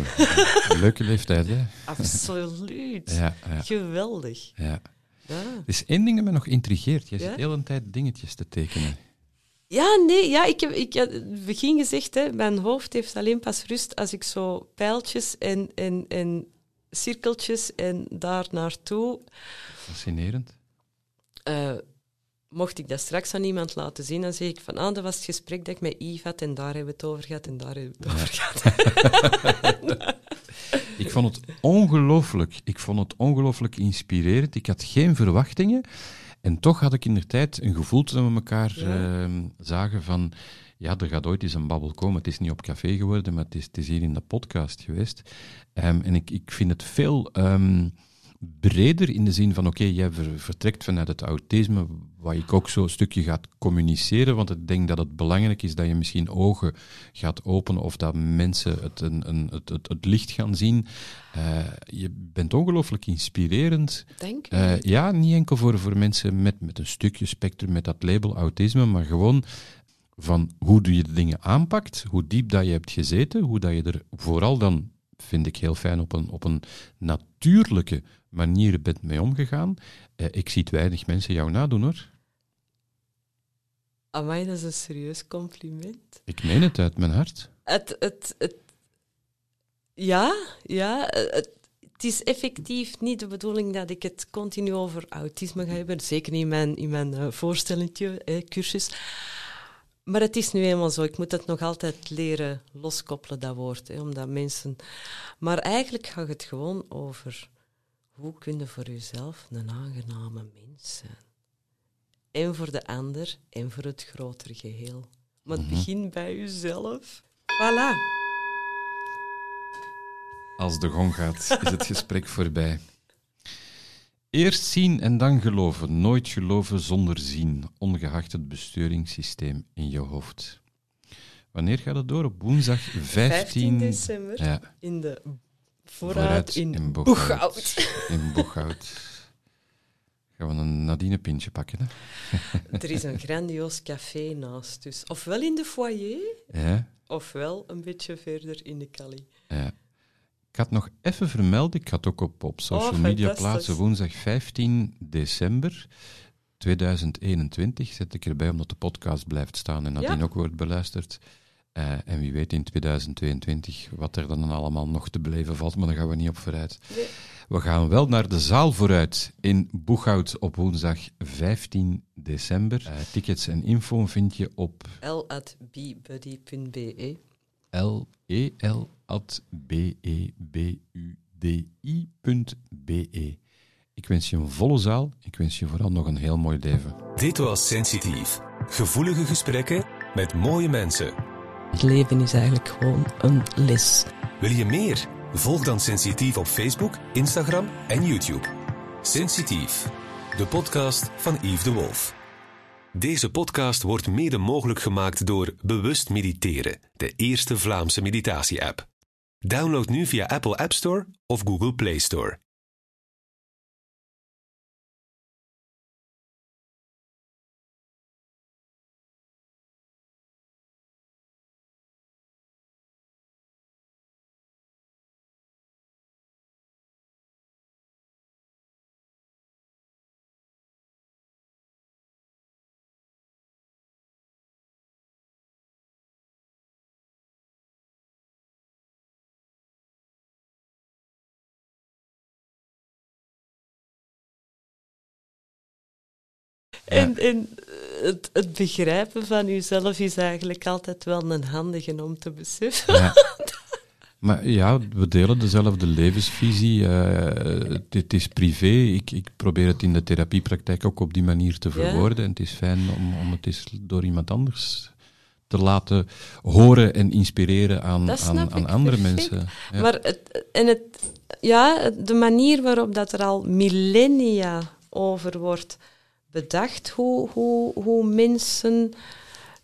een leuke leeftijd, hè? Absoluut. Ja, ja, Geweldig. ja. Ja. Is één ding dat me nog intrigeert. Je Ja? zit de hele tijd dingetjes te tekenen. Ja, nee, ja, ik heb, ik had het begin gezegd, hè, mijn hoofd heeft alleen pas rust als ik zo pijltjes en, en, en cirkeltjes en daar naartoe. Fascinerend. eh, mocht ik dat straks aan iemand laten zien, dan zeg ik van, ah, dat was het gesprek dat ik met Yves had en daar hebben we het over gehad en daar hebben we het over gehad. Ik vond het ongelooflijk. Ik vond het ongelooflijk inspirerend. Ik had geen verwachtingen. En toch had ik in de tijd een gevoel toen we elkaar ehm, zagen van... Ja, er gaat ooit eens een babbel komen. Het is niet op café geworden, maar het is, het is hier in de podcast geweest. Ehm, en ik, ik vind het veel ehm, breder in de zin van... Oké, jij ver- vertrekt vanuit het autisme, wat ik ook zo'n stukje gaat communiceren. Want ik denk dat het belangrijk is dat je misschien ogen gaat openen of dat mensen het, een, een, het, het, het licht gaan zien. Eh, je bent ongelooflijk inspirerend. Dank u. Eh, ja, niet enkel voor, voor mensen met, met een stukje spectrum, met dat label autisme, maar gewoon van hoe je de dingen aanpakt, hoe diep dat je hebt gezeten, hoe dat je er vooral dan, vind ik heel fijn, op een, op een natuurlijke manier bent mee omgegaan. Eh, ik zie het weinig mensen jou nadoen hoor. Amai, dat is een serieus compliment. Ik meen het uit mijn hart. Het, het, het, ja, ja. Het, het is effectief niet de bedoeling dat ik het continu over autisme ga hebben. Zeker niet in mijn, in mijn eh, eh, cursus. Maar het is nu eenmaal zo. Ik moet het nog altijd leren loskoppelen, dat woord. Hè, omdat mensen... Maar eigenlijk gaat het gewoon over hoe kun je voor jezelf een aangename mens zijn. En voor de ander en voor het grotere geheel. Maar het begint bij jezelf. Voilà. Als de gong gaat, is het gesprek voorbij. Eerst zien en dan geloven. Nooit geloven zonder zien, ongeacht het besturingssysteem in je hoofd. Wanneer gaat het door? Op woensdag 15, 15 december Ja, in de vooruit, vooruit in. Boeghout. In Boeghout. Gaan we een Nadine pintje pakken, hè? er is een grandioos café naast. Dus ofwel in de foyer, Ja, ofwel een beetje verder in de Cali. ja. Ik had nog even vermeld, ik had ook op, op social Oh, media plaatsen woensdag 15 december 2021. Zet ik erbij omdat de podcast blijft staan en nadien Ja. ook wordt beluisterd. Eh, en wie weet in 2022 wat er dan allemaal nog te beleven valt, maar daar gaan we niet op vooruit. Nee. We gaan wel naar de zaal vooruit in Boeghout op woensdag 15 december. Eh, tickets en info vind je op l.bbuddy.be. L-E-L at E B-E-B-U-D-I.be. Ik wens je een volle zaal. Ik wens je vooral nog een heel mooi leven. Dit was Sensitief. Gevoelige gesprekken met mooie mensen. Het leven is eigenlijk gewoon een les. Wil je meer? Volg dan Sensitief op Facebook, Instagram en YouTube. Sensitief, de podcast van Yves de Wolf. Deze podcast wordt mede mogelijk gemaakt door Bewust Mediteren, de eerste Vlaamse meditatie-app. Download nu via Apple App Store of Google Play Store. En, en eh, het, het begrijpen van jezelf is eigenlijk altijd wel een handige om te beseffen. Ja. Maar ja, we delen dezelfde levensvisie. eh, het, is privé. Ik, ik probeer het in de therapiepraktijk ook op die manier te verwoorden. En het is fijn om, om het eens door iemand anders te laten horen en inspireren aan, aan, andere perfect. mensen. Ja. Maar het, en het, ja, de manier waarop dat er al millennia over wordt bedacht, hoe, hoe, hoe mensen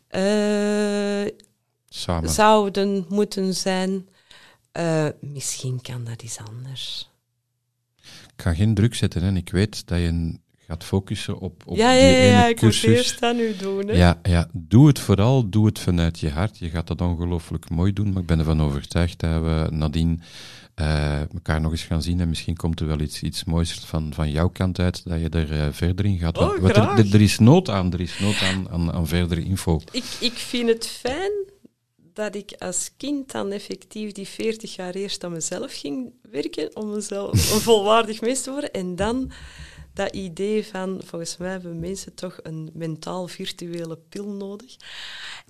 eh, Samen. zouden moeten zijn, eh, misschien kan dat iets anders. Ik ga geen druk zetten. Hè. Ik weet dat je gaat focussen op, op ja, die ja, ja, ja, ik moet eerst aan u doen. Hè. Ja, ja, doe het vooral, doe het vanuit je hart. Je gaat dat ongelooflijk mooi doen, maar ik ben ervan overtuigd dat we nadien eh, elkaar nog eens gaan zien en misschien komt er wel iets, iets moois van, van jouw kant uit, dat je er eh, verder in gaat. Oh, graag. er, er, er is nood aan, er is nood aan, aan, aan verdere info. Ik, ik vind het fijn dat ik als kind dan effectief die 40 jaar eerst aan mezelf ging werken, om mezelf een volwaardig mens te worden, en dan dat idee van, volgens mij hebben mensen toch een mentaal virtuele pil nodig.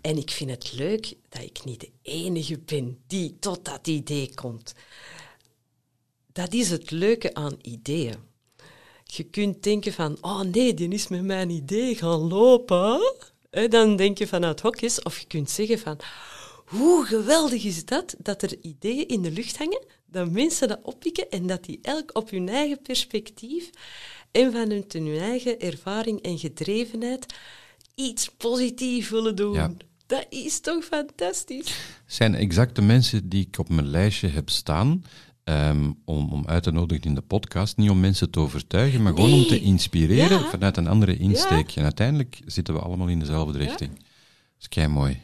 En ik vind het leuk dat ik niet de enige ben die tot dat idee komt. Dat is het leuke aan ideeën. Je kunt denken van, oh nee, die is met mijn idee gaan lopen. Dan denk je vanuit hokjes. Of je kunt zeggen van, hoe geweldig is dat, dat er ideeën in de lucht hangen, dat mensen dat oppikken en dat die elk op hun eigen perspectief en vanuit hun eigen ervaring en gedrevenheid iets positiefs willen doen. Dat is toch fantastisch? zijn exact de mensen die ik op mijn lijstje heb staan. Ehm, om, om uit te nodigen in de podcast. Niet om mensen te overtuigen, maar gewoon om te inspireren vanuit een andere insteek. En uiteindelijk zitten we allemaal in dezelfde richting. Dat is kei mooi.